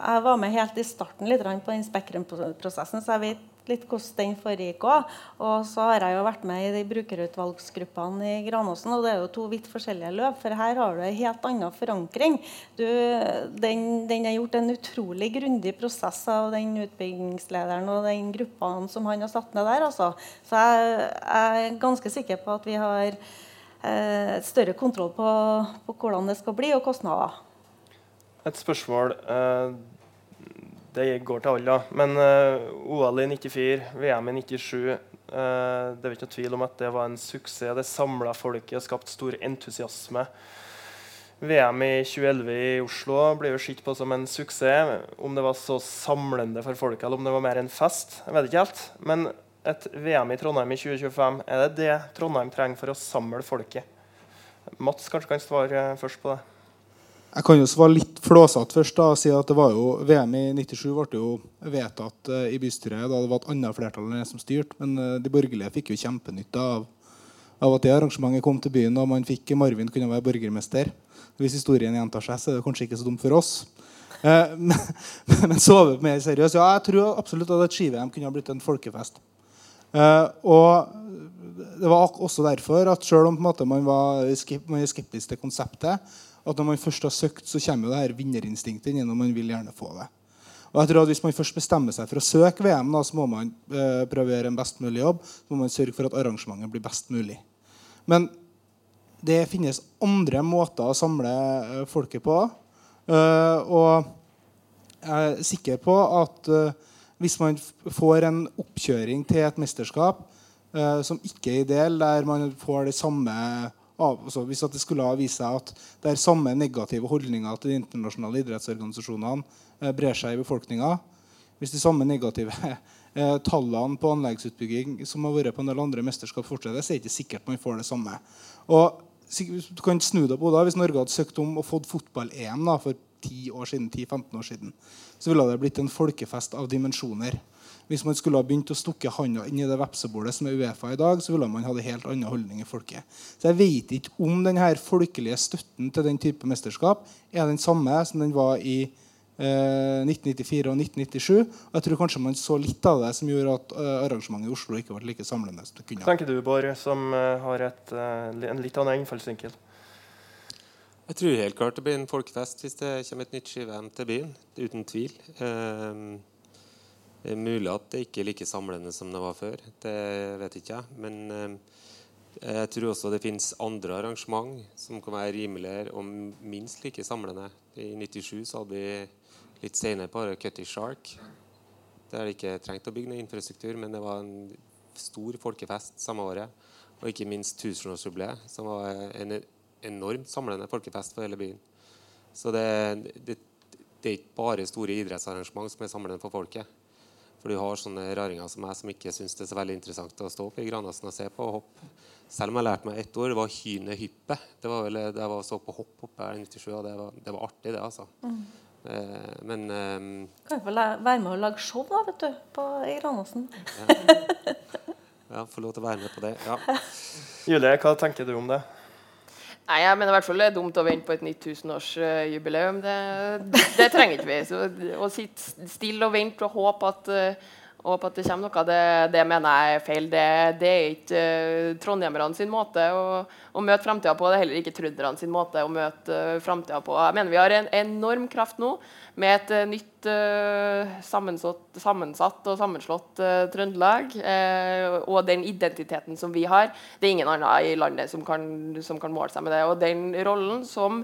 jeg, var med helt i starten litt på den Spektrum-prosessen, så jeg vet litt hvordan den foregikk òg. Og så har jeg jo vært med i de brukerutvalgsgruppene i Granåsen. Og det er jo to vidt forskjellige løp, for her har du en helt annen forankring. Du, den, er gjort en utrolig grundig prosess av den utbyggingslederen og den gruppa som han har satt ned der. Altså. Så jeg, jeg, er ganske sikker på at vi har eh, større kontroll på, på, hvordan det skal bli, og kostnader. Et spørsmål. Eh, det går til alle. Men uh, OL i 94, VM i 97 uh, eh, Det er ikke noe tvil om at det var en suksess. Det samla folket og skapte stor entusiasme. VM i 2011 i Oslo blir jo sett på som en suksess. Om det var så samlende for folket, eller om det var mer en fest, jeg vet ikke helt. Men et VM i Trondheim i 2025, er det det Trondheim trenger for å samle folket? Mats kanskje kan svare først på det. Jeg kan jo svare litt flåsete først da, og si at det var jo, VM i 97 ble jo vedtatt uh, i bystyret da det var et annet flertall enn det som styrte. Men uh, de borgerlige fikk jo kjempenytte av, av, at det arrangementet kom til byen, og man fikk Marvin kunne være borgermester. Hvis historien gjentar seg, så er det kanskje ikke så dumt for oss. Eh, men, men sove mer seriøst. Ja, jeg tror absolutt at et ski-VM kunne ha blitt en folkefest. og det var også derfor at selv om måte, man var skeptisk til konseptet, at når man først har søkt, så kommer jo det her vinnerinstinktet inn, og man vil gjerne få det. Og jeg tror at Hvis man først bestemmer seg for å søke VM, da, så må man eh, prøve å gjøre en best mulig jobb. Så må man sørge for at arrangementet blir best mulig. Men det finnes andre måter å samle eh, folket på. Eh, og jeg er sikker på at eh, hvis man får en oppkjøring til et mesterskap eh, som ikke er ideell, der man får det samme av, altså Hvis det skulle ha vist seg at det er samme negative holdninger til de internasjonale idrettsorganisasjonene eh, brer seg i befolkninga, hvis de samme negative eh, tallene på anleggsutbygging som har vært på en del andre mesterskap, fortsetter, så er det ikke sikkert man får det samme. Og Du kan snu det på da, Hvis Norge hadde søkt om å få fotball-EM for 10 år 10-15 år siden, så ville det blitt en folkefest av dimensjoner. Hvis man skulle ha begynt å stukke handa inn i det vepsebordet som er Uefa i dag, så ville man hatt en helt annen holdning i folket. Så jeg vet ikke om denne folkelige støtten til den type mesterskap er den samme som den var i eh, 1994 og 1997. Og jeg tror kanskje man så litt av det som gjorde at eh, arrangementet i Oslo ikke ble like samlende som det kunne. Hva tenker du, Bård, som eh, har et, eh, en litt annen innfallsvinkel? Jeg tror helt klart det blir en folkefest hvis det kommer et nytt ski-VM til byen. Uten tvil. Ehm, det er mulig at det ikke er like samlende som det var før. Det vet ikke jeg. Men ehm, jeg tror også det finnes andre arrangement som kan være rimeligere og minst like samlende. I 97 så hadde vi litt senere bare Cutty Shark. Der det ikke trengte å bygge noe infrastruktur, men det var en stor folkefest samme året. Og ikke minst tusenårsjubileet, som var en enormt samlende folkefest for hele byen. Så det, det, det er ikke bare store idrettsarrangement som er samlende for folket. For du har sånne raringer som meg som ikke syns det er så veldig interessant å stå opp i Granåsen og se på og hoppe. Selv om jeg lærte meg ett ord, det var hynehyppe. Det var vel det jeg var så på hopp oppe her i 97, og det var, det var artig, det, altså. Eh, men eh, Kan jo få være med og lage show da, vet du, på, i Granåsen? ja, få lov til å være med på det. Ja. Julie, hva tenker du om det? Nei, jeg mener i hvert fall det er dumt å vente på et nytt tusenårsjubileum. Det, det trenger ikke vi. Så å sitte stille og vente og håpe at, eh, på at det kommer noe, det, det mener jeg er feil. Det, det er ikke uh, trondhjemmerne sin måte å, å møte framtida på. Det er heller ikke trønderne sin måte å møte uh, framtida på. Jeg mener vi har en enorm kraft nå med et uh, nytt eh, sammensatt, sammensatt og sammenslått eh, Trøndelag. eh, og den identiteten som vi har. Det er ingen andre i landet som kan, som kan måle seg med det. Og den rollen som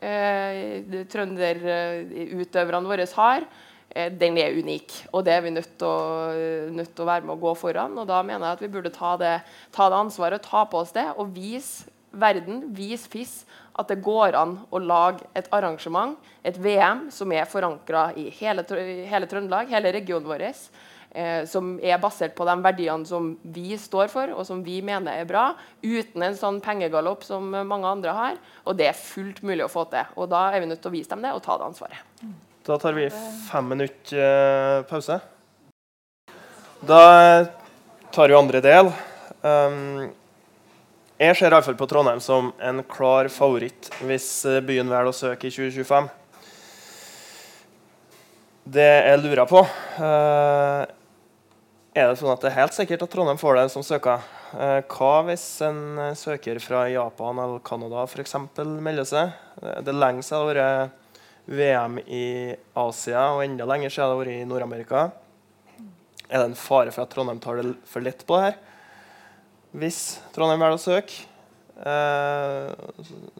eh, trønderutøverne våre har, eh, den er unik. Og det er vi nødt til, å, nødt til å være med å gå foran. Og da mener jeg at vi burde ta det, ta det ansvaret, ta på oss det og vise verden, vise FIS, at det går an å lage et arrangement, et VM, som er forankra i hele, hele Trøndelag, hele regionen vår. Eh, som er basert på de verdiene som vi står for, og som vi mener er bra, uten en sånn pengegalopp som mange andre har. Og det er fullt mulig å få til. Og da er vi nødt til å vise dem det og ta det ansvaret. Da tar vi fem minutter eh, pause. Da tar vi andre del. Um, jeg ser iallfall på Trondheim som en klar favoritt hvis eh, byen velger å søke i 2025. Det jeg lurer på eh, Er det sånn at det er helt sikkert at Trondheim får det som søker? Hva hvis en søker fra Japan eller Canada f.eks. melder seg? Det er lenge siden det har vært VM i Asia, og enda lenger siden det har vært i Nord-Amerika. Er det en fare for at Trondheim tar det for lett på det her? Hvis Trondheim velger å søke? Eh,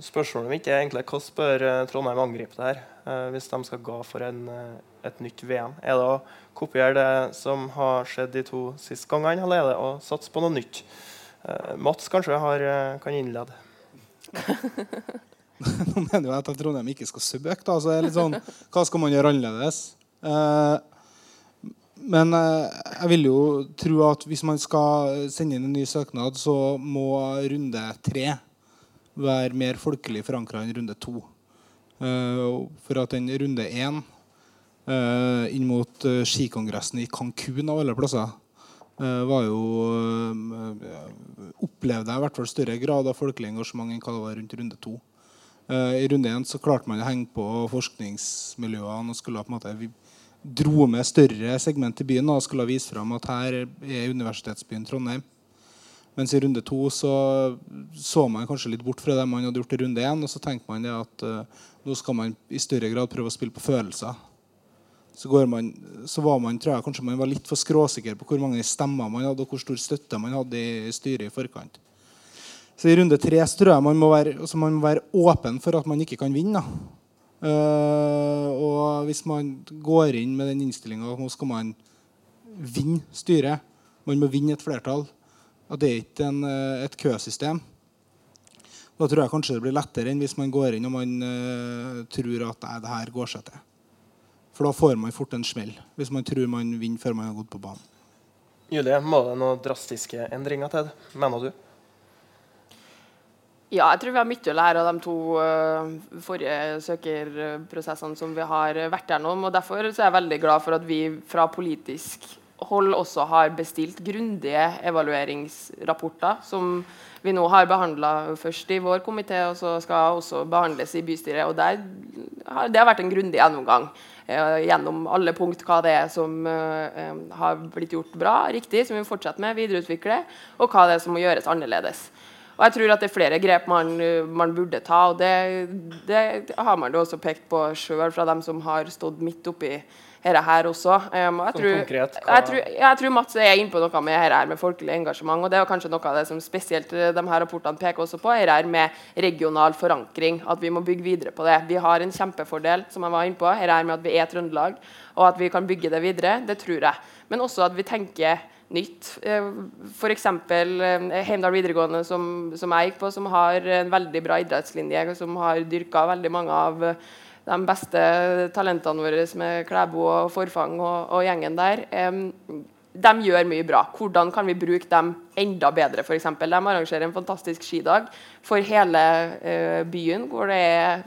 spørsmålet mitt er egentlig hvordan bør eh, Trondheim angripe det her eh, hvis de skal gå for en, eh, et nytt VM? Er det å kopiere det som har skjedd de to siste gangene, eller er det å satse på noe nytt? Eh, Mats kanskje har, eh, kan innlede. Nå mener jo jeg at Trondheim ikke skal søke. da, så det er litt sånn, Hva skal man gjøre annerledes? Eh, men eh, jeg vil jo tro at hvis man skal sende inn en ny søknad, så må runde tre være mer folkelig forankra enn runde to. Eh, for at den runde én inn mot skikongressen i Cancún av alle plasser var jo Opplevde jeg i hvert fall større grad av folkelig engasjement enn hva det var rundt runde to. Eh, I runde én klarte man å henge på forskningsmiljøene og skulle på en måte vi dro med større segment i byen og skulle vise fram at her er universitetsbyen Trondheim. Mens i runde to så så man kanskje litt bort fra det man hadde gjort i runde én. Og så tenkte man at uh, nå skal man i større grad prøve å spille på følelser. Så, man, så var man, tror jeg kanskje man var litt for skråsikker på hvor mange stemmer man hadde, og hvor stor støtte man hadde i styret i forkant. Så i runde tre så tror jeg man må være, man må være åpen for at man ikke kan vinne. Uh, og hvis man går inn med den innstillinga at nå skal man vinne styret, man må vinne et flertall, at det er ikke en, uh, et køsystem, da tror jeg kanskje det blir lettere enn hvis man går inn og man uh, tror at nei, det her går seg til. For da får man fort en smell hvis man tror man vinner før man har gått på banen. Julie, må det noen drastiske endringer til, mener du? Ja, jeg tror vi har mye å lære av de to uh, forrige søkerprosessene som vi har vært gjennom. og Derfor er jeg veldig glad for at vi fra politisk hold også har bestilt grundige evalueringsrapporter, som vi nå har behandla først i vår komité, og så skal også behandles i bystyret. og der, Det har vært en grundig gjennomgang uh, gjennom alle punkt hva det er som uh, har blitt gjort bra, riktig, som vi fortsetter med, videreutvikle, og hva det er som må gjøres annerledes. Og jeg tror at det er flere grep man, man burde ta, og det, det, har man jo også pekt på sjøl fra dem som har stått midt oppi dette her også. Um, jeg, tror, konkret, jeg, tror, jeg, tror, Mats er inne på noe med dette her med folkelig engasjement. og Det er kanskje noe av det som spesielt eh, de her rapportene peker også på, er her med regional forankring. At vi må bygge videre på det. Vi har en kjempefordel som jeg var inne på, her med at vi er Trøndelag, og at vi kan bygge det videre. Det tror jeg. Men også at vi tenker nytt. Eh, F.eks. Eh, Heimdal videregående, som, som, jeg gikk på, som har en veldig bra idrettslinje, som har dyrka veldig mange av de beste talentene våre med Klæbo og Forfang og, og gjengen der. De gjør mye bra. Hvordan kan vi bruke dem enda bedre? Eksempel. de arrangerer en fantastisk skidag for hele uh, byen, hvor det er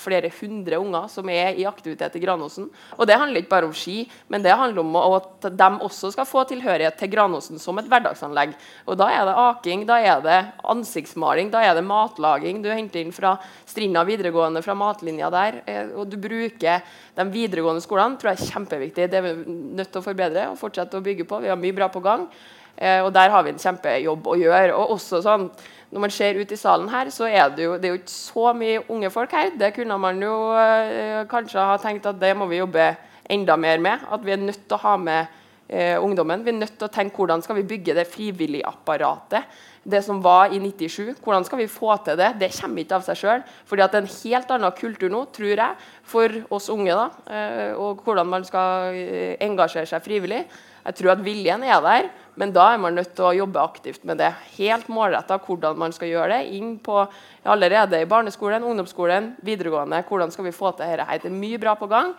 flere hundre unger som er i aktivitet i Granåsen. Og Det handler ikke bare om ski, men det handler om at de også skal få tilhørighet til Granåsen som et hverdagsanlegg. Og Da er det aking, da er det ansiktsmaling, da er det matlaging. Du henter inn fra Strinda videregående, fra matlinja der. Uh, og du bruker de videregående skolene, tror jeg er kjempeviktig. Det er vi nødt til å forbedre og fortsette å bygge på. Vi har mye bra på gang. Eh, og der har vi en kjempejobb å gjøre. Og også sånn, Når man ser ut i salen her, så er det jo, det er jo ikke så mye unge folk her. Det kunne man jo eh, kanskje ha tenkt at det må vi jobbe enda mer med. At vi er nødt til å ha med eh, ungdommen. Vi er nødt til å tenke hvordan skal vi bygge det frivilligapparatet. Det som var i 97. Hvordan skal vi få til det? Det kommer ikke av seg sjøl. Fordi det er en helt annen kultur nå, tror jeg, for oss unge. da, eh, Og hvordan man skal eh, engasjere seg frivillig. Jeg tror at viljen er der, men da er man nødt til å jobbe aktivt med det. Helt målretta hvordan man skal gjøre det. inn på Allerede i barneskolen, ungdomsskolen, videregående. Hvordan skal vi få til dette? Det er mye bra på gang.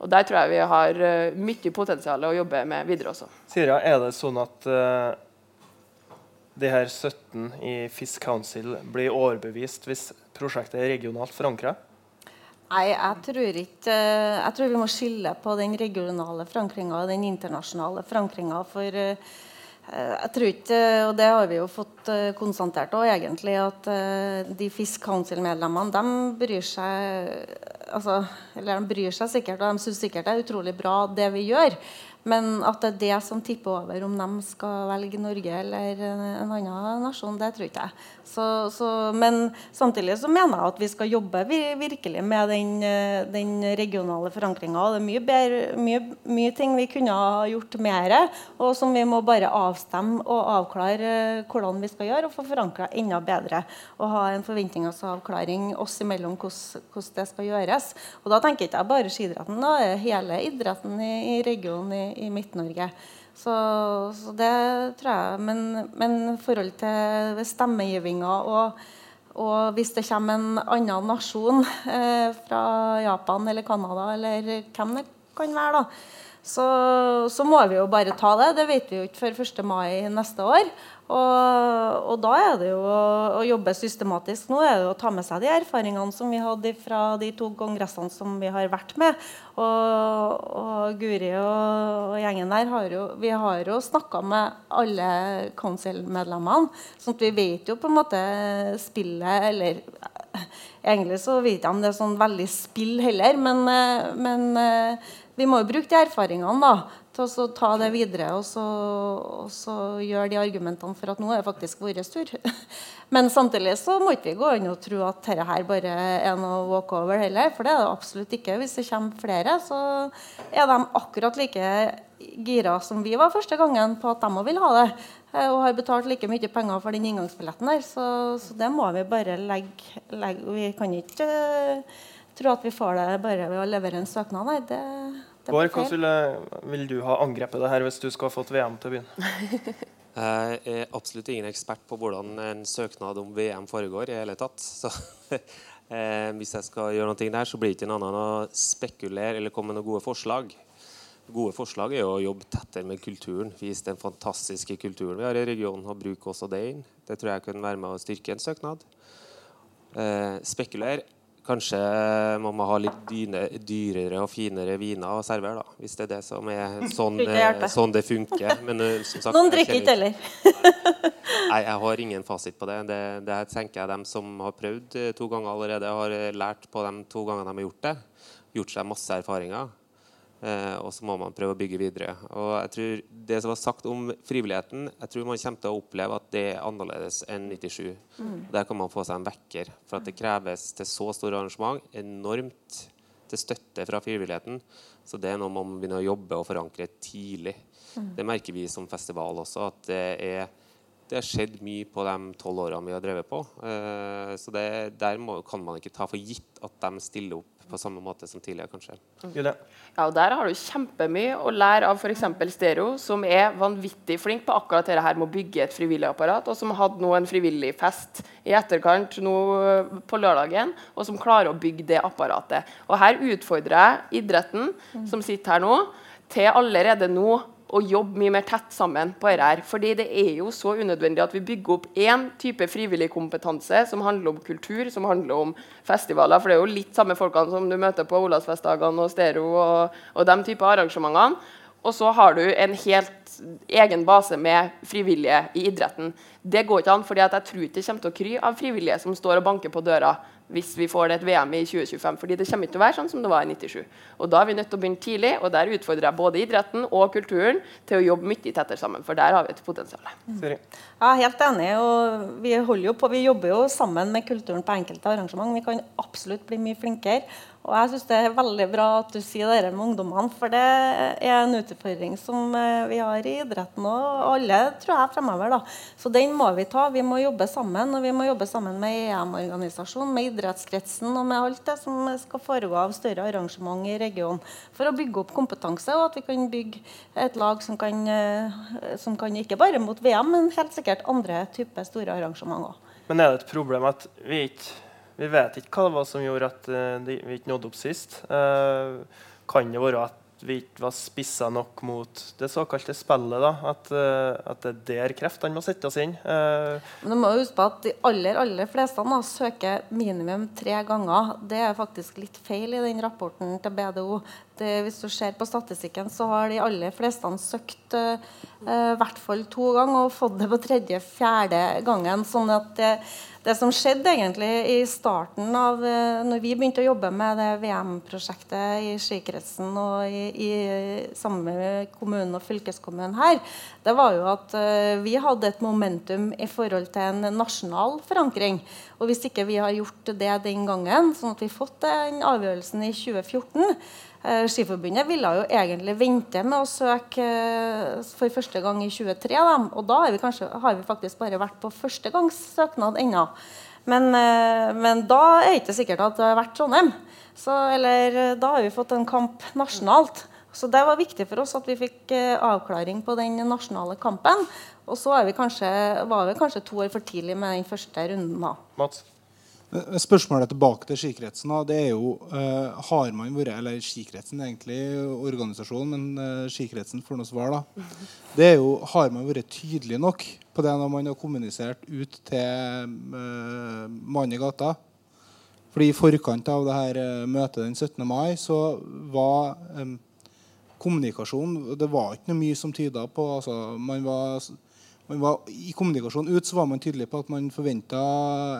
Og Der tror jeg vi har uh, mye potensial å jobbe med videre også. Sira, er det sånn at uh, de her 17 i FIS Council blir overbevist hvis prosjektet er regionalt forankra? Nei, jeg tror ikke Jeg tror vi må skille på den regionale forankringa og den internasjonale forankringa. For uh, jeg tror ikke, og det har vi jo fått konstatert òg, egentlig, at de Fisk Council-medlemmene de bryr seg altså, Eller de bryr seg sikkert, og de syns sikkert det er utrolig bra det vi gjør. Men at det er det som tipper over om de skal velge Norge eller en annen nasjon, det tror ikke jeg. Så, så, men samtidig så mener jeg at vi skal jobbe virkelig med den, den regionale forankringa. Det er mye, bedre, mye, mye, ting vi kunne ha gjort mer, og som vi må bare avstemme og avklare hvordan vi skal gjøre, og få forankra enda bedre. Og ha en forventningsavklaring oss imellom hvordan, hvordan det skal gjøres. Og da tenker jeg ikke bare skidretten, da er hele idretten i, i regionen i, i Midt-Norge. Så, så, det tror jeg. Men, men i forhold til stemmegivinga og, og hvis det kommer en annen nasjon eh, fra Japan eller Canada eller hvem det kan være, da, så, så, må vi jo bare ta det. Det vet vi jo ikke før 1. mai neste år. Og, og, da er det jo å, å, jobbe systematisk nå er det å ta med seg de erfaringene som vi hadde fra de to kongressene som vi har vært med. Og, og Guri og, og, gjengen der har jo vi har jo snakka med alle council-medlemmene. sånn at vi vet jo på en måte spillet eller Egentlig så vet jeg om det er sånn veldig spill heller, men, men vi må jo bruke de erfaringene da, til å ta det videre og så, og så gjøre de argumentene for at nå er det faktisk vår tur. Men samtidig så må ikke vi gå inn og tro at dette her bare er noe walkover heller. For det er det absolutt ikke. Hvis det kommer flere, så er de akkurat like gira som vi var første gangen på at de òg vil ha det. eh, Og har betalt like mye penger for den inngangsbilletten der. Så, så det må vi bare legge, legge Vi kan ikke eh, tro at vi får det bare ved å levere en søknad. Nei, det, det Bård, hva hvordan vil du ha angrepet det her hvis du skulle ha fått VM til å begynne? Jeg er absolutt ingen ekspert på hvordan en søknad om VM foregår. i hele tatt. Så eh, hvis jeg skal gjøre noe der, så blir det ikke en annen enn å spekulere eller komme med noen gode forslag. Gode forslag er jo å jobbe tettere med kulturen. Vise den fantastiske kulturen vi har i regionen, og bruke også det inn. Det tror jeg kan være med å styrke en søknad. Eh, spekulere. Kanskje må man ha litt dyne, dyrere og finere viner å servere, da. Hvis det er det som er sånn, det eh, sånn det funker. Men eh, som sagt, Noen drikker ikke heller. Nei, jeg har ingen fasit på det. Det, det tenker jeg dem som har prøvd eh, to ganger allerede, har eh, lært på de to gangene de har gjort det. Gjort seg masse erfaringer. Eh, og så må man prøve å bygge videre. Og jeg tror Det som var sagt om frivilligheten, jeg tror man kommer til å oppleve at det er annerledes enn 97. Der kan man få seg en vekker. For at det kreves til så store arrangement enormt til støtte fra frivilligheten. Så det er noe man begynner å jobbe og forankre tidlig. Det merker vi som festival også, at det er det har skjedd mye på de tolv årene vi har drevet på. Eh, så det, der må, kan man ikke ta for gitt at de stiller opp på samme måte som tidligere, kanskje. Mm. Ja, og Der har du kjempemye å lære av f.eks. Stereo, som er vanvittig flink på akkurat dette her med å bygge et frivillig apparat, og som hadde nå en frivillig fest i etterkant nå eh, på lørdagen, og som klarer å bygge det apparatet. Og Her utfordrer jeg idretten, som sitter her nå, til allerede nå å jobbe mye mer tett sammen på dette. Fordi det er jo så unødvendig at vi bygger opp én type frivillig kompetanse som handler om kultur, som handler om festivaler. For det er jo litt samme folkene som du møter på Olavsfestdagene og Stero og, og de type arrangementene. Og så har du en helt egen base med frivillige i idretten. Det går ikke an, for jeg tror ikke det kommer til å kry av frivillige som står og banker på døra hvis vi får det et VM i 2025. fordi det kommer ikke til å være sånn som det var i 97. Og da er vi nødt til å begynne tidlig, og der utfordrer jeg både idretten og kulturen til å jobbe mye tettere sammen, for der har vi et potensial. Mm. Jeg er helt enig. og Vi holder jo på, vi jobber jo sammen med kulturen på enkelte arrangement. Vi kan absolutt bli mye flinkere. Og jeg synes Det er veldig bra at du sier det med ungdommene, for det er en utfordring som eh, vi har i idretten og alle tror jeg fremover. da. Så den må vi ta. Vi må jobbe sammen. Og vi må jobbe sammen med EM-organisasjonen, med idrettskretsen og med alt det som skal foregå av større arrangement i regionen. For å bygge opp kompetanse, og at vi kan bygge et lag som kan, eh, som kan ikke bare mot VM, men helt sikkert andre typer store arrangement òg. Men er det et problem at vi ikke vi vet ikke hva det var som gjorde at eh, vi ikke nådde opp sist? Eh, kan det være at vi ikke var spissa nok mot det såkalte spillet? da, At, eh, at det er der kreftene må settes inn? Men du må huske på at de aller aller fleste da, søker minimum tre ganger. Det er faktisk litt feil i den rapporten til BDO. Det, hvis du ser på statistikken, så har de aller fleste søkt i uh, hvert fall to ganger og fått det på tredje-fjerde gangen. sånn at det, det som skjedde egentlig i starten av eh, når vi begynte å jobbe med det VM-prosjektet i skikretsen og i, i samme med kommunen og fylkeskommunen her, det var jo at eh, vi hadde et momentum i forhold til en nasjonal forankring. Og hvis ikke vi har gjort det den gangen, sånn at vi fått den avgjørelsen i 2014 eh, Skiforbundet ville jo egentlig vente med å søke eh, for første gang i 23. Da. Og da vi, kanskje, har vi faktisk bare vært på førstegangssøknad ennå. Men, eh, men da er det ikke sikkert at det har vært Trondheim. Så, eller eh, da har vi fått en kamp nasjonalt. Så det var viktig for oss at vi fikk eh, avklaring på den nasjonale kampen. Og så vi kanskje, var vi kanskje to år for tidlig med den første runden. da. Mats? Spørsmålet tilbake til skikretsen. det er jo, eh, Har man vært Eller skikretsen egentlig organisasjonen, men eh, skikretsen får noe svar. da, det er jo, Har man vært tydelig nok på det når man har kommunisert ut til eh, mannen i gata? Fordi I forkant av det her møtet den 17. mai så var eh, kommunikasjon Det var ikke noe mye som tyda på altså, man var, man var, I kommunikasjonen ut så var man tydelig på at man forventa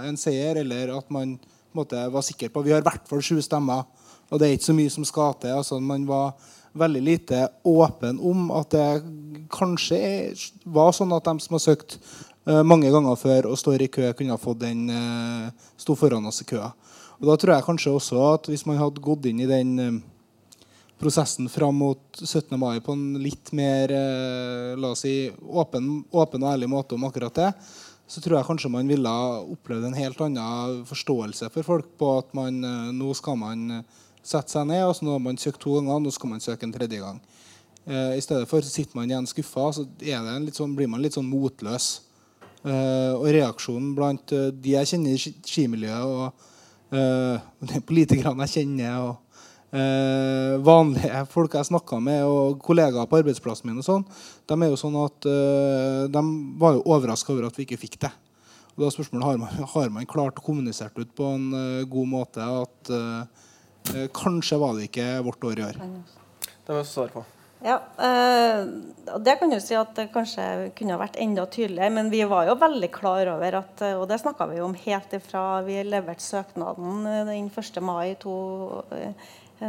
en seier, eller at man måte, var sikker på Vi har i hvert fall sju stemmer, og det er ikke så mye som skal til. altså Man var veldig lite åpen om at det kanskje var sånn at de som har søkt eh, mange ganger før og står i kø, kunne ha fått den uh, sto foran oss i køa. Og Da tror jeg kanskje også at hvis man hadde gått inn i den eh, prosessen fram mot 17. mai på en litt mer eh, la oss si, åpen, åpen og ærlig måte om akkurat det, så tror jeg kanskje man ville opplevd en helt annen forståelse for folk på at man, eh, nå skal man eh, sette seg ned, og så nå har man søkt to ganger, nå skal man søke en tredje gang. Eh, I stedet for så sitter man igjen skuffa, så sånn, blir man litt sånn motløs. Eh, og reaksjonen blant de jeg kjenner i skimiljøet, og eh, politikerne jeg kjenner, og eh, vanlige folk jeg snakka med, og kollegaer på arbeidsplassen min, og sånn, de er jo sånn at eh, de var jo overraska over at vi ikke fikk det. Og da er spørsmålet har man, har man klart å kommunisere ut på en eh, god måte at eh, eh, kanskje var det ikke vårt år i år. Det må jeg svare på. Ja, eh, og det kan du si at det kanskje kunne vært enda tydeligere, men vi var jo veldig klar over at Og det snakka vi om helt ifra vi leverte søknaden den 1. mai to,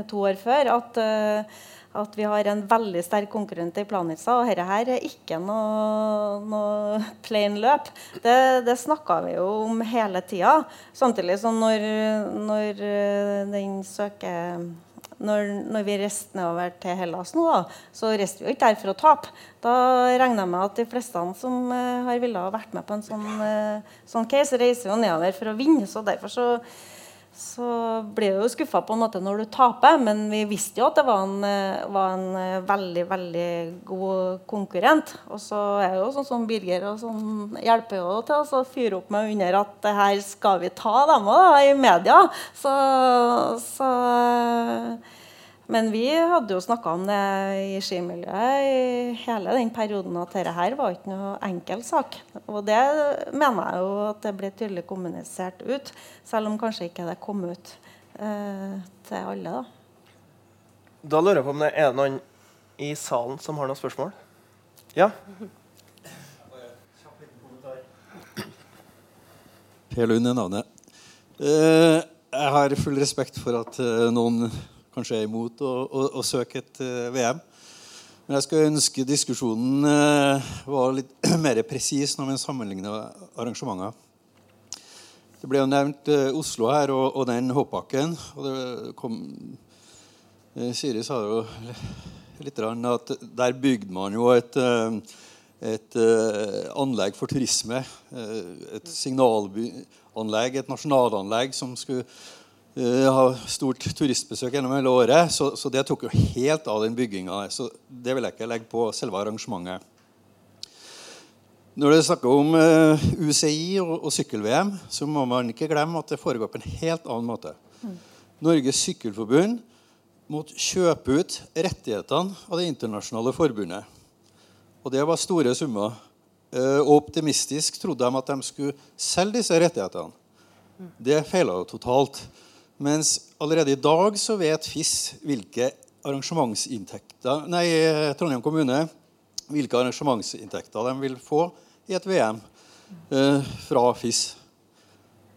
to år før, at, eh, at vi har en veldig sterk konkurrent i Planica, og dette her er ikke noe, noe plain løp. Det, det snakka vi jo om hele tida. Samtidig som når, når eh, den søker når, når vi reiste nedover til Hellas nå, da, så reiste vi jo ikke der for å tape. Da regner jeg med at de fleste som uh, har villet vært med på en sånn, uh, sånn case, reiser jo nedover for å vinne. så Derfor så, så blir du jo skuffa på en måte når du taper, men vi visste jo at det var en, eh, var en eh, veldig veldig god konkurrent. Og så er det jo sånn som Birger og sånn hjelper jo til å fyre opp med under at det her skal vi ta dem òg, i media. Så, så men vi hadde jo snakka om det i skimiljøet i hele den perioden at dette her var ikke noe enkel sak. Og det mener jeg jo at det ble tydelig kommunisert ut, selv om kanskje ikke det kom ut eh, til alle. da. Da lurer jeg på om det er noen i salen som har noen spørsmål? Ja? Per Lund er navnet. Eh, jeg har full respekt for at eh, noen kanskje er imot å, å, å søke et eh, VM. Men jeg skulle ønske diskusjonen eh, var litt mer presis når man sammenligner arrangementer. Det ble jo nevnt eh, Oslo her og, og den hoppbakken. Og det kom Siri sa jo litt at der bygde man jo et et anlegg for turisme. et signalanlegg, et nasjonalanlegg som skulle eh, har stort turistbesøk gjennom hele året. Så, så det tok jo helt av den bygginga. Så det vil jeg ikke legge på selve arrangementet. Når det er snakk om eh, UCI og, og sykkel-VM, så må man ikke glemme at det foregår på en helt annen måte. Norges Sykkelforbund måtte kjøpe ut rettighetene av det internasjonale forbundet. Og det var store summer. Eh, Og optimistisk trodde de at de skulle selge disse rettighetene. Det feila jo totalt. Mens allerede i dag så vet FIS hvilke arrangementsinntekter Nei, Trondheim kommune hvilke arrangementsinntekter de vil få i et VM eh, fra FIS.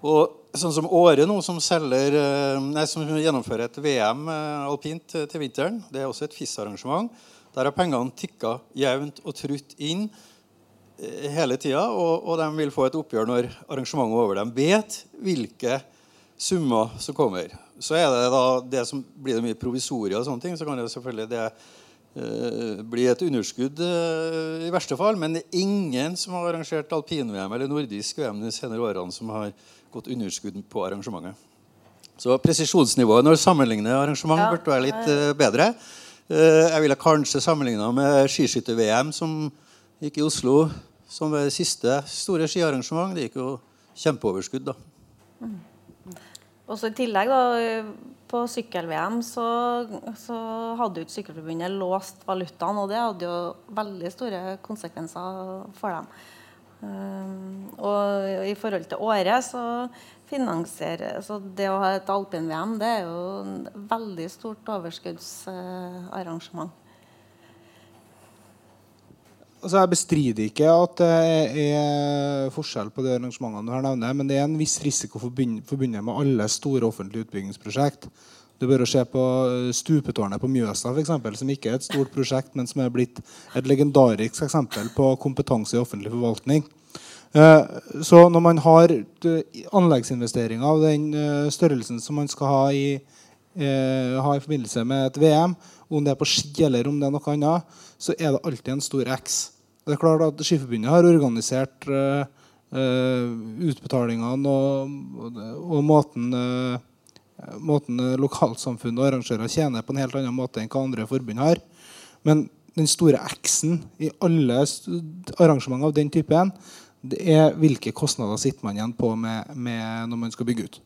Og sånn som Åre nå, som, selger, eh, nei, som gjennomfører et VM eh, alpint til, til vinteren, det er også et FIS-arrangement. Der har pengene tikka jevnt og trutt inn eh, hele tida, og, og de vil få et oppgjør når arrangementet er over. De vet hvilke summer som kommer. Så er det da det som blir det mye provisorier og sånne ting, så kan det selvfølgelig det eh, bli et underskudd eh, i verste fall. Men det er ingen som har arrangert alpin-VM eller nordisk VM de senere årene som har gått underskudd på arrangementet. Så presisjonsnivået når du sammenligner arrangement, Ja. burde være litt eh, bedre. Jeg ville kanskje sammenligna med skiskytter-VM som gikk i Oslo som det siste store skiarrangement. Det gikk jo kjempeoverskudd, da. Også I tillegg da, på sykkel-VM så, så hadde jo ikke Sykkelforbundet låst valutaen, og det hadde jo veldig store konsekvenser for dem. Um, og i forhold til året, så finansierer så Det å ha et alpin-VM det er jo et veldig stort overskuddsarrangement. Altså, jeg bestrider ikke at det er forskjell på de arrangementene du her nevner, men det er en viss risiko forbundet med alle store offentlige utbyggingsprosjekt. Du bør se på eh, stupetårnet på Mjøsa, for eksempel, som ikke er et stort prosjekt, men som er blitt et legendarisk eksempel på kompetanse i offentlig forvaltning. Eh, Så når man har eh, anleggsinvesteringer av den størrelsen som man skal ha i, ha i forbindelse med et VM, om det er på ski eller om det er noe annet, så er det alltid en stor X. Det er klart at Skiforbundet har organisert uh, utbetalingene og, og, måten uh, måten lokalsamfunnet og arrangører tjener på en helt annen måte enn hva andre forbund har. Men den store X-en i alle arrangementer av den typen, det er hvilke kostnader sitter man igjen på med, med når man skal bygge ut.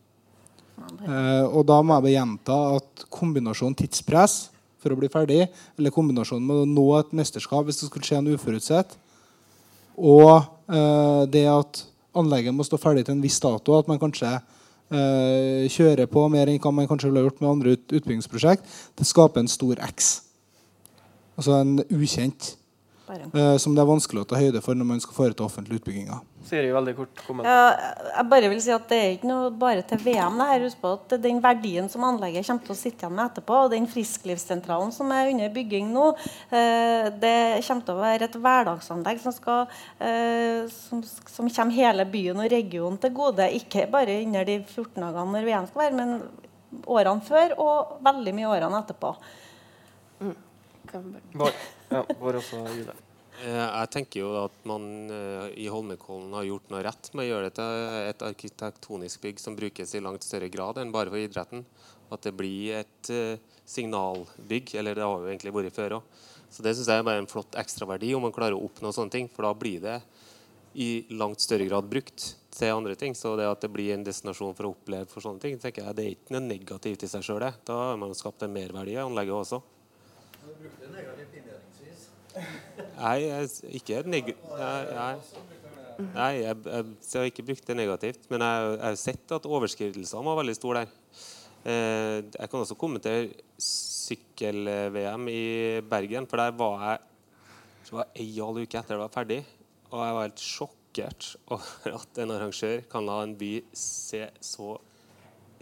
Og da må jeg gjenta at kombinasjonen tidspress for å bli ferdig, eller kombinasjonen med å nå et mesterskap hvis det skulle skje noe uforutsett, og eh, det at anlegget må stå ferdig til en viss dato, at man kanskje eh, kjører på mer enn hva man kanskje ville gjort med andre ut utbyggingsprosjekt, det skaper en stor X. Altså en ukjent. Eh, som det er vanskelig å ta høyde for når man skal foreta offentlige utbygginger. Siri, veldig kort kommentar. Ja, jeg bare vil si at Det er ikke noe bare til VM. det her. Husk på at Den verdien som anlegget kommer til å sitte igjen med etterpå, og den frisklivssentralen som er under bygging nå, eh, det kommer til å være et hverdagsanlegg som, skal, eh, som, som kommer hele byen og regionen til gode. Ikke bare under de 14 dagene når VM skal være, men årene før og veldig mye årene etterpå. Bård, ja, også, Julie. Eh, Jeg tenker jo at man eh, i Holmenkollen har gjort noe rett med å gjøre det til et arkitektonisk bygg som brukes i langt større grad enn bare for idretten. At det blir et eh, signalbygg, eller det har jo egentlig vært før òg. Så det syns jeg er bare en flott ekstraverdi om man klarer å oppnå sånne ting. For da blir det i langt større grad brukt til andre ting. Så det at det blir en destinasjon for å oppleve for sånne ting, tenker jeg det er ikke noe negativt i seg sjøl. Da har man skapt en merverdi i anlegget også. Nei, jeg, ikke neg... Nei, nei. jeg, jeg, jeg har ikke brukt det negativt. Men jeg jeg har sett at overskridelsene var veldig store der. Eh, jeg kan også kommentere sykkel-VM i Bergen. For der var jeg var ei halv uke etter det var ferdig. Og jeg var helt sjokkert over at en arrangør kan la en by se så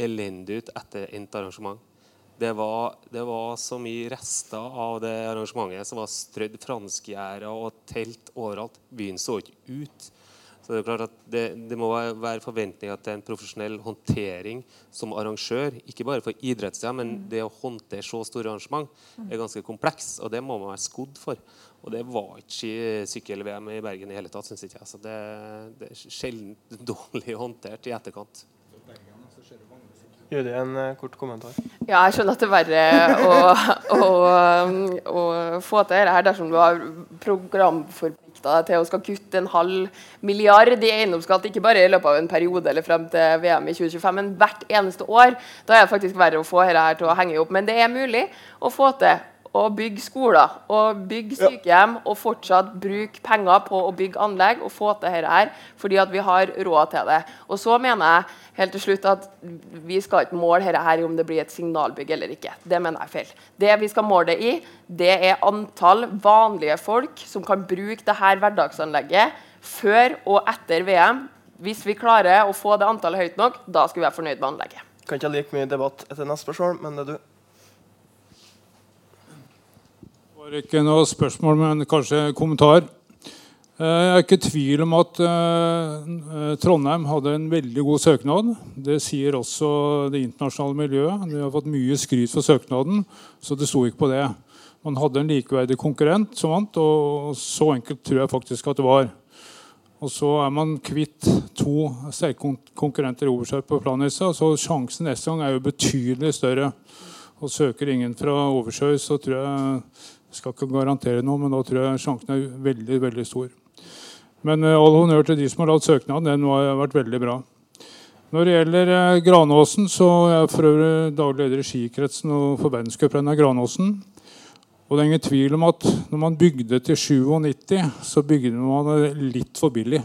elendig ut etter endt arrangement. Det var, det var så mye rester av det arrangementet som var strødd franskgjerder og telt overalt. Byen så ikke ut. Så Det er klart at det, det må være forventninger til en profesjonell håndtering som arrangør. Ikke bare for idrettssida, men det å håndtere så store arrangement er ganske kompleks. Og det må man være skodd for. Og det var ikke sykkel-VM i Bergen i hele tatt, syns ikke jeg. Så det, det er sjelden dårlig håndtert i etterkant. Judi, en eh, kort kommentar. Ja, jeg skjønner at det er verre å, å, å få til dette dersom du har programforplikta deg til å skal kutte en halv milliard i eiendomsskatt, ikke bare i løpet av en periode eller frem til VM i 2025, men hvert eneste år. Da er det faktisk verre å få dette til å henge opp. Men det er mulig å få til å bygge skoler og bygge sykehjem og fortsatt bruke penger på å bygge anlegg og få til dette her, fordi at vi har råd til det. Og så mener jeg helt til slutt at vi skal ikke måle dette her i om det blir et signalbygg eller ikke. Det mener jeg er feil. Det vi skal måle det i, det er antall vanlige folk som kan bruke dette hverdagsanlegget før og etter VM. Hvis vi klarer å få det antallet høyt nok, da skal vi være fornøyd med anlegget. Kan ikke like mye debatt etter neste spørsmål, men det er du. Var ikke noe spørsmål, men kanskje kommentar. Eh, Jeg er ikke i tvil om at eh, Trondheim hadde en veldig god søknad. Det sier også det internasjonale miljøet. De har fått mye skryt for søknaden, så det sto ikke på det. Man hadde en likeverdig konkurrent som vant, og så enkelt tror jeg faktisk at det var. Og så er man kvitt to sterke konkurrenter i seg på planlista, så sjansen neste gang er jo betydelig større. Og søker ingen fra Oversjø, så tror jeg skal ikke garantere noe, men da tror jeg sjansen er veldig veldig stor. Men eh, all honnør til de som har lagd søknaden. Den har vært veldig bra. Når det gjelder eh, Granåsen, så er jeg for øvrig daglig leder i skikretsen og for verdenscuprennet av Granåsen. Og det er ingen tvil om at når man bygde til 97, så bygde man litt for billig.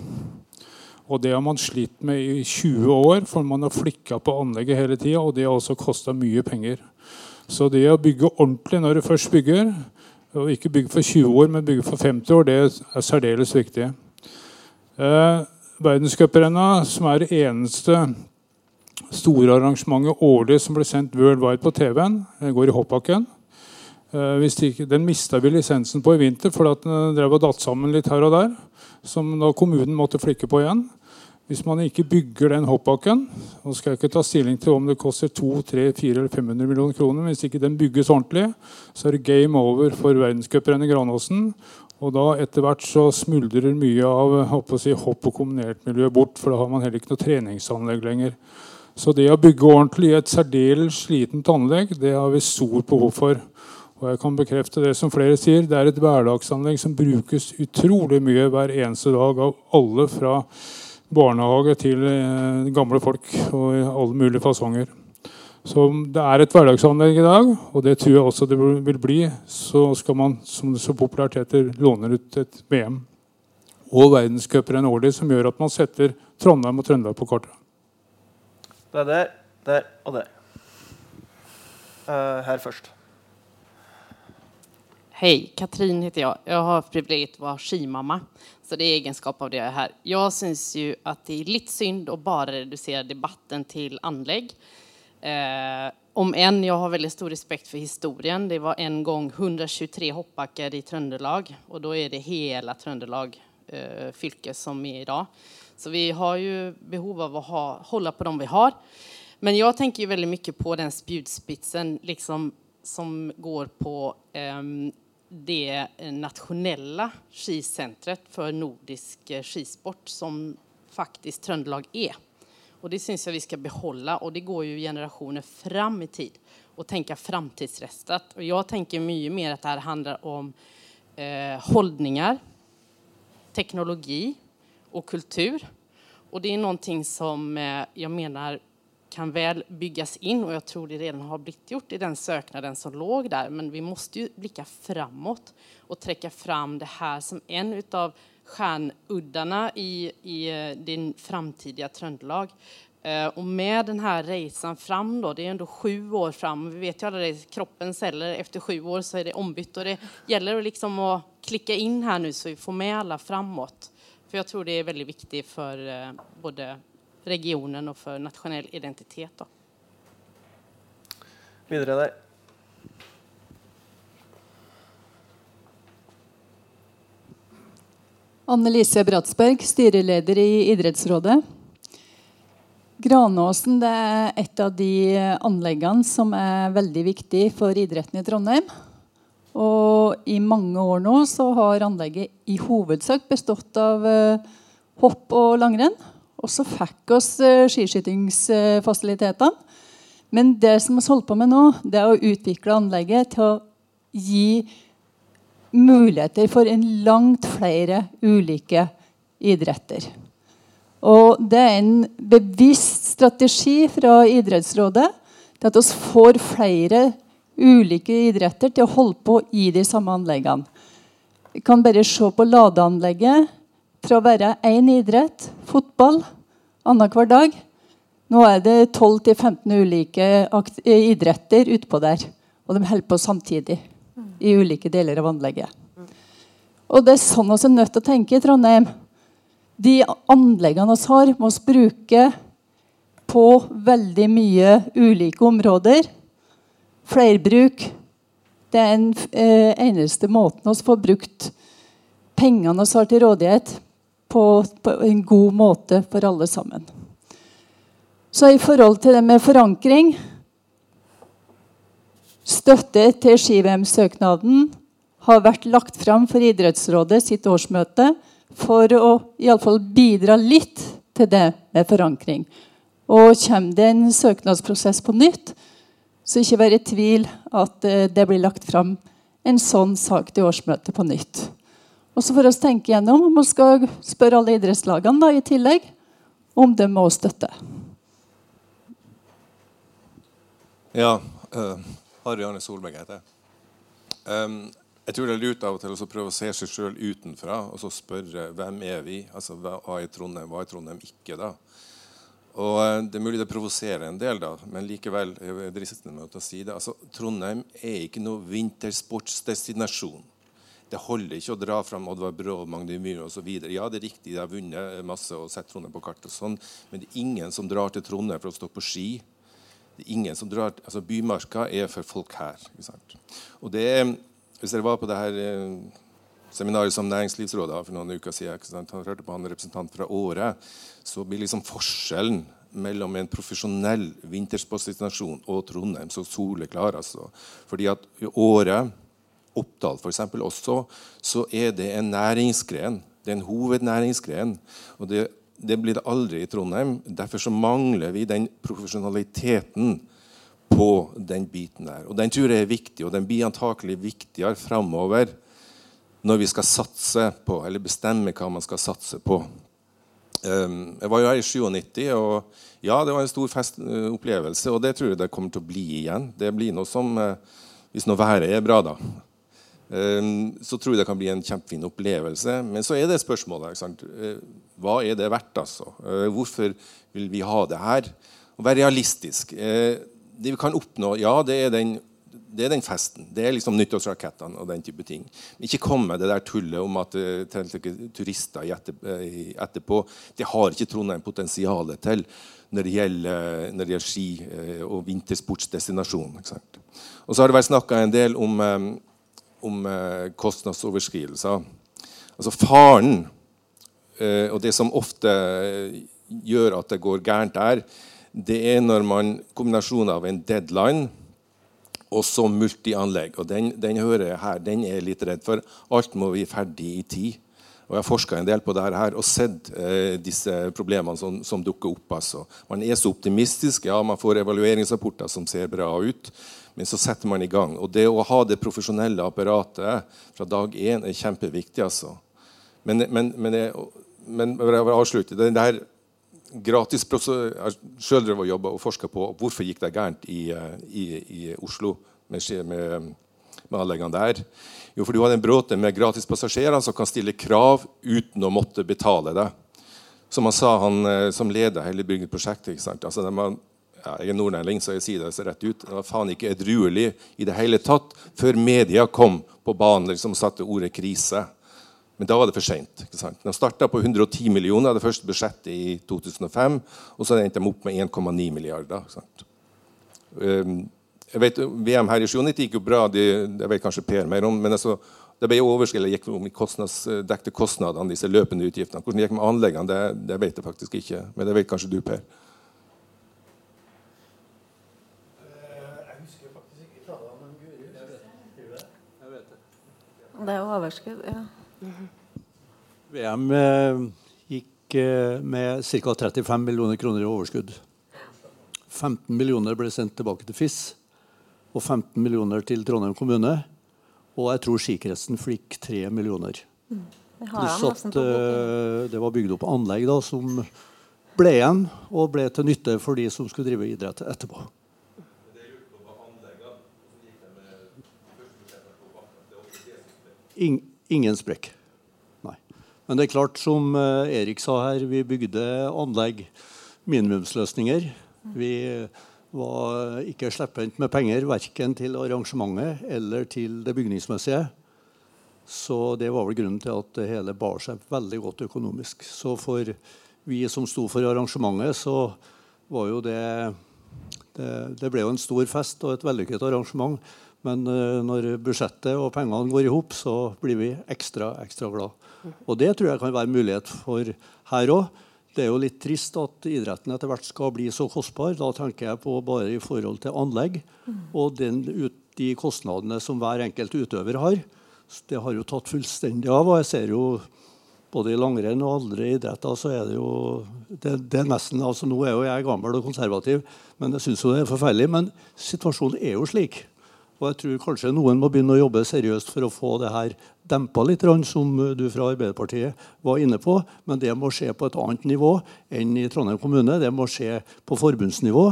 Og det har man slitt med i 20 år, for man har flikka på anlegget hele tida, og det har også kosta mye penger. Så det å bygge ordentlig når du først bygger, og ikke bygge for 20 år, men bygge for 50 år, det er særdeles viktig. Eh, Verdenscuprennet, som er det eneste store arrangementet årlig som ble sendt worldwide på TV-en. Går i hoppbakken. Eh, de den mista vi lisensen på i vinter fordi den drev og datt sammen litt her og der. Som da kommunen måtte flikke på igjen. Hvis man ikke bygger den hoppbakken og skal jeg ikke ta stilling til om det koster 2, 3, 4 eller 500 millioner kroner, hvis ikke den bygges ordentlig, så er det game over for verdenscuprennet Granåsen. Og da etter hvert så smuldrer mye av si, hopp- og kombinertmiljøet bort. For da har man heller ikke noe treningsanlegg lenger. Så det å bygge ordentlig i et særdeles slitent anlegg, det har vi stort behov for. Og jeg kan bekrefte det som flere sier, det er et hverdagsanlegg som brukes utrolig mye hver eneste dag av alle fra barnehage til eh, gamle folk og i alle mulige fasonger. Så det er et hverdagsanlegg i dag, og det tror jeg også det vil bli. Så skal man, som det så populært heter, låne ut et VM og verdenscuprenn årlig, som gjør at man setter Trondheim og Trøndelag på kartet. Det er der, der og der. Uh, her først. Hej, Katrin heter jag. Jag har privilegiet att vara skimamma. Så det är egenskap av det jag är här. Jag syns ju att det är lite synd att bara reducera debatten till anlägg. Eh, om än jag har väldigt stor respekt för historien. Det var en gång 123 hoppbackar i Tröndelag och då är det hela Tröndelag eh, fylke som är idag. Så vi har ju behov av att ha, hålla på dem vi har. Men jag tänker ju väldigt mycket på den spjutspitsen liksom, som går på eh, det nationella skicentret för nordisk eh, skisport som faktiskt Trøndelag er. Och det syns jag vi skal behålla och det går ju generationer fram i tid och tänka framtidsrestat. Och jag tänker mycket mer att det här handlar om eh, hållningar, teknologi och kultur. Och det är någonting som eh, jag menar kan väl byggas in och jag tror det redan har blivit gjort i den söknaden som låg där. Men vi måste ju blicka framåt och träcka fram det här som en av stjärnuddarna i, i eh, din framtida trøndelag. Eh, och med den här resan fram då, det är ändå sju år fram. Vi vet ju alla det, kroppens celler efter sju år så är det ombytt och det gäller att liksom att klicka in här nu så vi får med alla framåt. För jag tror det är väldigt viktigt för eh, både regionen og for nasjonell identitet. Da. Videre der. Annelise Bratsberg, styreleder i idrettsrådet. Granåsen er et av de anleggene som er veldig viktig for idretten i Trondheim. Og I mange år nå så har anlegget i hovedsak bestått av uh, hopp og langrenn. Og så fikk oss uh, skiskytingsfasilitetene. Men det som vi holder på med nå, det er å utvikle anlegget til å gi muligheter for en langt flere ulike idretter. Og det er en bevisst strategi fra Idrettsrådet til at vi får flere ulike idretter til å holde på i de samme anleggene. Vi kan bare se på ladeanlegget fra å være én idrett, fotball, annenhver dag. Nå er det 12-15 ulike idretter utpå der. Og de holder på samtidig i ulike deler av anlegget. Og det er sånn vi er nødt til å tenke i Trondheim. De anleggene vi har, må vi bruke på veldig mye ulike områder. Flerbruk. Det er den eh, eneste måten vi får brukt pengene vi har til rådighet, på, på, en god måte for alle sammen. Så i forhold til det med forankring Støtte til ski-VM-søknaden har vært lagt fram for Idrettsrådet sitt årsmøte for å i alle fall bidra litt til det med forankring. Og kommer det en søknadsprosess på nytt, så ikke være i tvil at eh, det blir lagt fram en sånn sak til årsmøtet på nytt. Og så får vi tenke gjennom om vi skal spørre alle idrettslagene da, i tillegg om de må støtte. Ja. Uh, Harry Arne Solberg heter jeg. Um, jeg tror det er lurt av og til å prøve å se seg sjøl utenfra og så spørre hvem er vi Altså, Hva er Trondheim, hva er Trondheim ikke? da? Og uh, Det er mulig det provoserer en del, da, men likevel jeg drister meg til å si det. Altså, Trondheim er ikke noe vintersportsdestinasjon. Det holder ikke å dra fram Oddvar Brå, Magne Myhre osv. Ja, det er riktig, de har vunnet masse og sett Trondheim på kartet, og sånn, men det er ingen som drar til Trondheim for å stå på ski. Det er ingen som drar, altså Bymarka er for folk her. ikke sant? Og det Hvis dere var på det her eh, seminaret som Næringslivsrådet har for noen uker siden, han hørte på han representant fra Åre, så blir liksom forskjellen mellom en profesjonell vintersportsdestinasjon og Trondheim så soleklar. altså. Fordi at Åre Oppdal for eksempel, også, så er det en næringsgren. Det er en hovednæringsgren. Og det, det blir det aldri i Trondheim. Derfor så mangler vi den profesjonaliteten på den biten der. Og den tror jeg er viktig, og den blir antakelig viktigere framover når vi skal satse på, eller bestemme hva man skal satse på. Um, jeg var jo her i 97, og ja, det var en stor festopplevelse. Og det tror jeg det kommer til å bli igjen. Det blir noe som, uh, Hvis nå været er bra, da, Ehm, så tror jeg det kan bli en kjempefin opplevelse. Men så er det spørsmålet eh, hva er det verdt. altså? Eh, hvorfor vil vi ha det her? Å være realistisk. Eh, det vi kan oppnå, ja, det er den, det er den festen. Det er liksom nyttårsrakettene og den type ting. Men ikke kom med det der tullet om at turister etterpå. Det har ikke Trondheim potensial til når det gjelder, når det gjelder ski- og vintersportsdestinasjon. Og så har det vært snakka en del om om eh, kostnadsoverskridelser. Altså Faren eh, og det som ofte eh, gjør at det går gærent der, det er når man kombinasjonen av en deadline og så multianlegg. Og den, den hører jeg her, den er jeg litt redd for. Alt må vi ferdig i tid. Og Jeg har forska en del på dette her og sett eh, disse problemene som, som dukker opp. Altså. Man er så optimistisk. Ja, man får evalueringsrapporter som ser bra ut. Men så setter man i gang. Og det å ha det profesjonelle apparatet fra dag én er kjempeviktig. altså. Men, men, men, jeg, men jeg vil avslutte. Det, der gratis Jeg sjøl drev og jobba og forska på hvorfor gikk det gærent i, i, i Oslo med, med, med anleggene der. Jo, for du hadde en bråte med gratispassasjerer som kan stille krav uten å måtte betale det. Som han sa, han eh, som leder hele byggeprosjektet. Altså, de har ja, Jeg er nordlending, så jeg sier det så rett ut. Det var faen ikke edruelig i det hele tatt før media kom på banen og liksom satte ordet 'krise'. Men da var det for seint. De starta på 110 millioner, det første budsjettet i 2005. Og så endte de opp med 1,9 milliarder. Um, jeg vet, VM her i 97 gikk jo bra, det, det vet kanskje Per mer om. men altså, det ble overskredet gikk om kostnads, dekte kostnadene, disse løpende utgiftene. Hvordan det gikk med anleggene, det, det vet jeg faktisk ikke. Men det vet kanskje du, Per. Det er overskudd, ja. VM eh, gikk eh, med ca. 35 millioner kroner i overskudd. 15 millioner ble sendt tilbake til FIS, og 15 millioner til Trondheim kommune. Og jeg tror skikretsen fikk 3 millioner. Mm. Pluss at eh, det var bygd opp anlegg da, som ble igjen og ble til nytte for de som skulle drive idrett etterpå. In, ingen sprekk. Nei. Men det er klart, som uh, Erik sa her, vi bygde anlegg, minimumsløsninger. Vi var ikke slepphendt med penger verken til arrangementet eller til det bygningsmessige. Så det var vel grunnen til at det hele bar seg veldig godt økonomisk. Så for vi som sto for arrangementet, så var jo det Det, det ble jo en stor fest og et vellykket arrangement. Men uh, når budsjettet og pengene går i hop, så blir vi ekstra ekstra glad. Og det tror jeg kan være mulighet for her òg. Det er jo litt trist at idretten etter hvert skal bli så kostbar. Da tenker jeg på bare i forhold til anlegg og den, de kostnadene som hver enkelt utøver har. Det har jo tatt fullstendig av. og jeg ser jo både i langrenn og andre idretter så er det jo det, det er nesten, altså Nå er jo jeg gammel og konservativ, men jeg syns det er forferdelig. Men situasjonen er jo slik. Og jeg tror kanskje noen må begynne å jobbe seriøst for å få det her dempa litt, som du fra Arbeiderpartiet var inne på. Men det må skje på et annet nivå enn i Trondheim kommune. Det må skje på forbundsnivå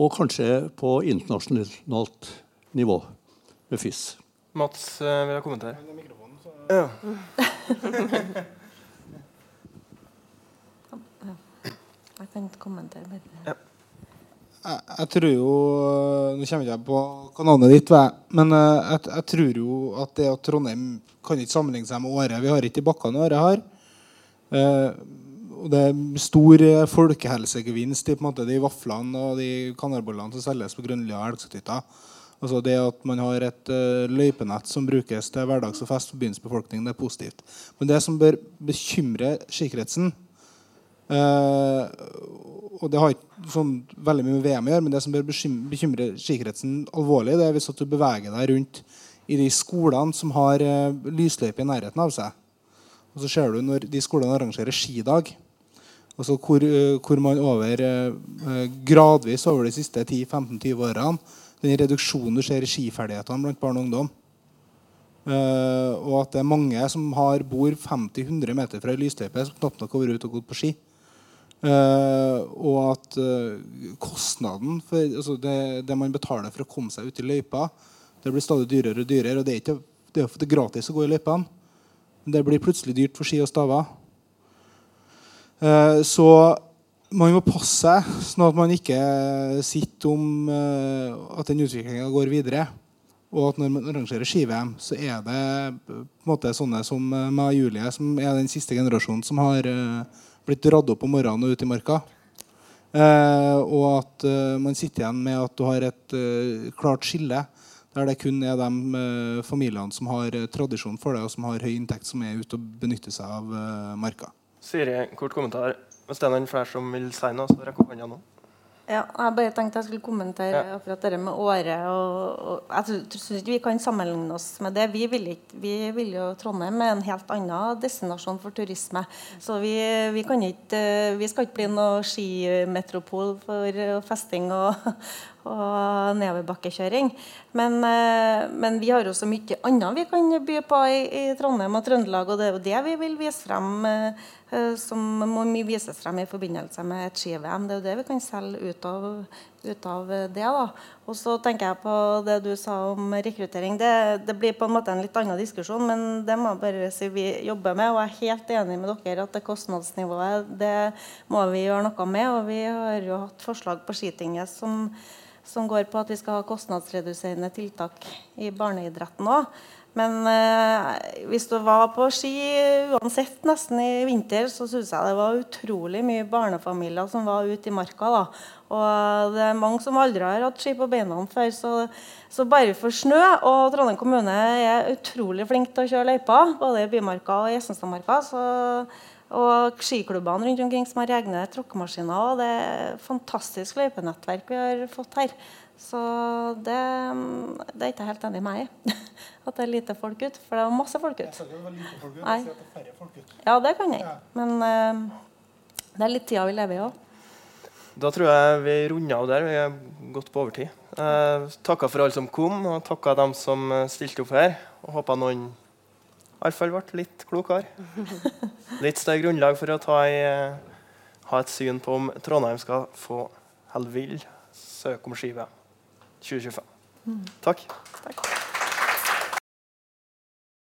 og kanskje på internasjonalt nivå med FIS. Mats uh, vil ha kommentar. Ja. Jeg kan kommentere. Ja. Jeg, jeg tror jo Nå kommer ikke på navnet ditt men eh, jeg, jeg tror jo at det at Trondheim kan ikke sammenligne seg med Åre. Vi har ikke de bakkene Åre har. Eh, og det er stor eh, folkehelsegevinst i på en måte, de vaflene og de kanarbollene som selges på Grønlia og Elgsetytta. Altså det at man har et løypenett som brukes til hverdags- og fest for byens befolkning, det er positivt. Men det som bør bekymre skikretsen uh, og det har ikke sånn veldig mye med VM å gjøre, men det som bør bekymre skikretsen alvorlig, det er hvis at du beveger deg rundt i de skolene som har uh, lysløype i nærheten av seg. Og så ser du når de skolene arrangerer skidag, altså hvor, hvor man over gradvis over de siste 10-15-20 årene den reduksjonen du ser i skiferdighetene blant barn og ungdom. Og at det er mange som har, bor 50-100 meter fra ei lysløype, som knapt nok har vært ute og gått på ski. Uh, og at uh, kostnaden for altså det, det, man betaler for å komme seg ut i løypa, det blir stadig dyrere og dyrere. Og det er ikke det er, gratis å gå i løypene. Det blir plutselig dyrt for ski og staver. så man må passe seg, sånn at man ikke sitter om uh, at den utviklinga går videre. Og at når man arrangerer ski-VM, så er det på en måte sånne som meg og Julie, som er den siste generasjonen som har uh, blitt dratt opp om morgenen og ut i marka. Eh, og at man sitter igjen med at du har et klart skille der det kun er de familiene som har tradisjon for det, og som har høy inntekt, som er ute og benytter seg av marka. Siri, kort kommentar. Hvis det er noen flere som vil si noe, så rekk opp hånda nå. Ja, jeg bare tenkte jeg skulle kommentere ja. akkurat det med Åre. Og, og, jeg syns ikke vi kan sammenligne oss med det. Vi vil, ikke, vi vil jo Trondheim er en helt annen destinasjon for turisme. Så vi, vi, ikke, vi skal ikke bli noe skimetropol for festing og, og nedoverbakkekjøring. Men, men, vi har jo så mye annet vi kan by på i, i Trondheim og Trøndelag, og det er jo det vi vil vise frem Eh, som må vises frem i forbindelse med et ski-VM. Det er jo det vi kan selge ut av, ut av det. da. Og så tenker jeg på det du sa om rekruttering. Det, det, blir på en måte en litt annen diskusjon, men det må bare si vi jobber med. Og jeg er helt enig med dere at det kostnadsnivået det må vi gjøre noe med. Og vi har jo hatt forslag på Skitinget som, som går på at vi skal ha kostnadsreduserende tiltak i barneidretten òg. Men eh, hvis du var på ski uansett nesten i vinter, så syns jeg det var utrolig mye barnefamilier som var ute i marka. da. Og det er mange som aldri har hatt ski på beina før. Så, så bare for snø Og Trondheim kommune er utrolig flink til å kjøre løyper, både i Bymarka og i Essenstadmarka. Og skiklubbene rundt omkring som har egne tråkkemaskiner. Og det er fantastisk løypenettverk vi har fått her. Så det, det er ikke helt enig med meg i. At det er lite folk ut. For det er masse folk ut. Nei. Ja, det kan jeg. Men uh, det er litt tida vi lever i òg. Da tror jeg vi runder av der. Vi er gått på overtid. Eh, takka for alle som kom, og takka dem som eh, stilte opp her. Og håper noen iallfall ble litt klokere. Litt større grunnlag for å ta i, ha et syn på om Trondheim skal få eller vil søke om skive. 2025. Mm. Takk. Takk.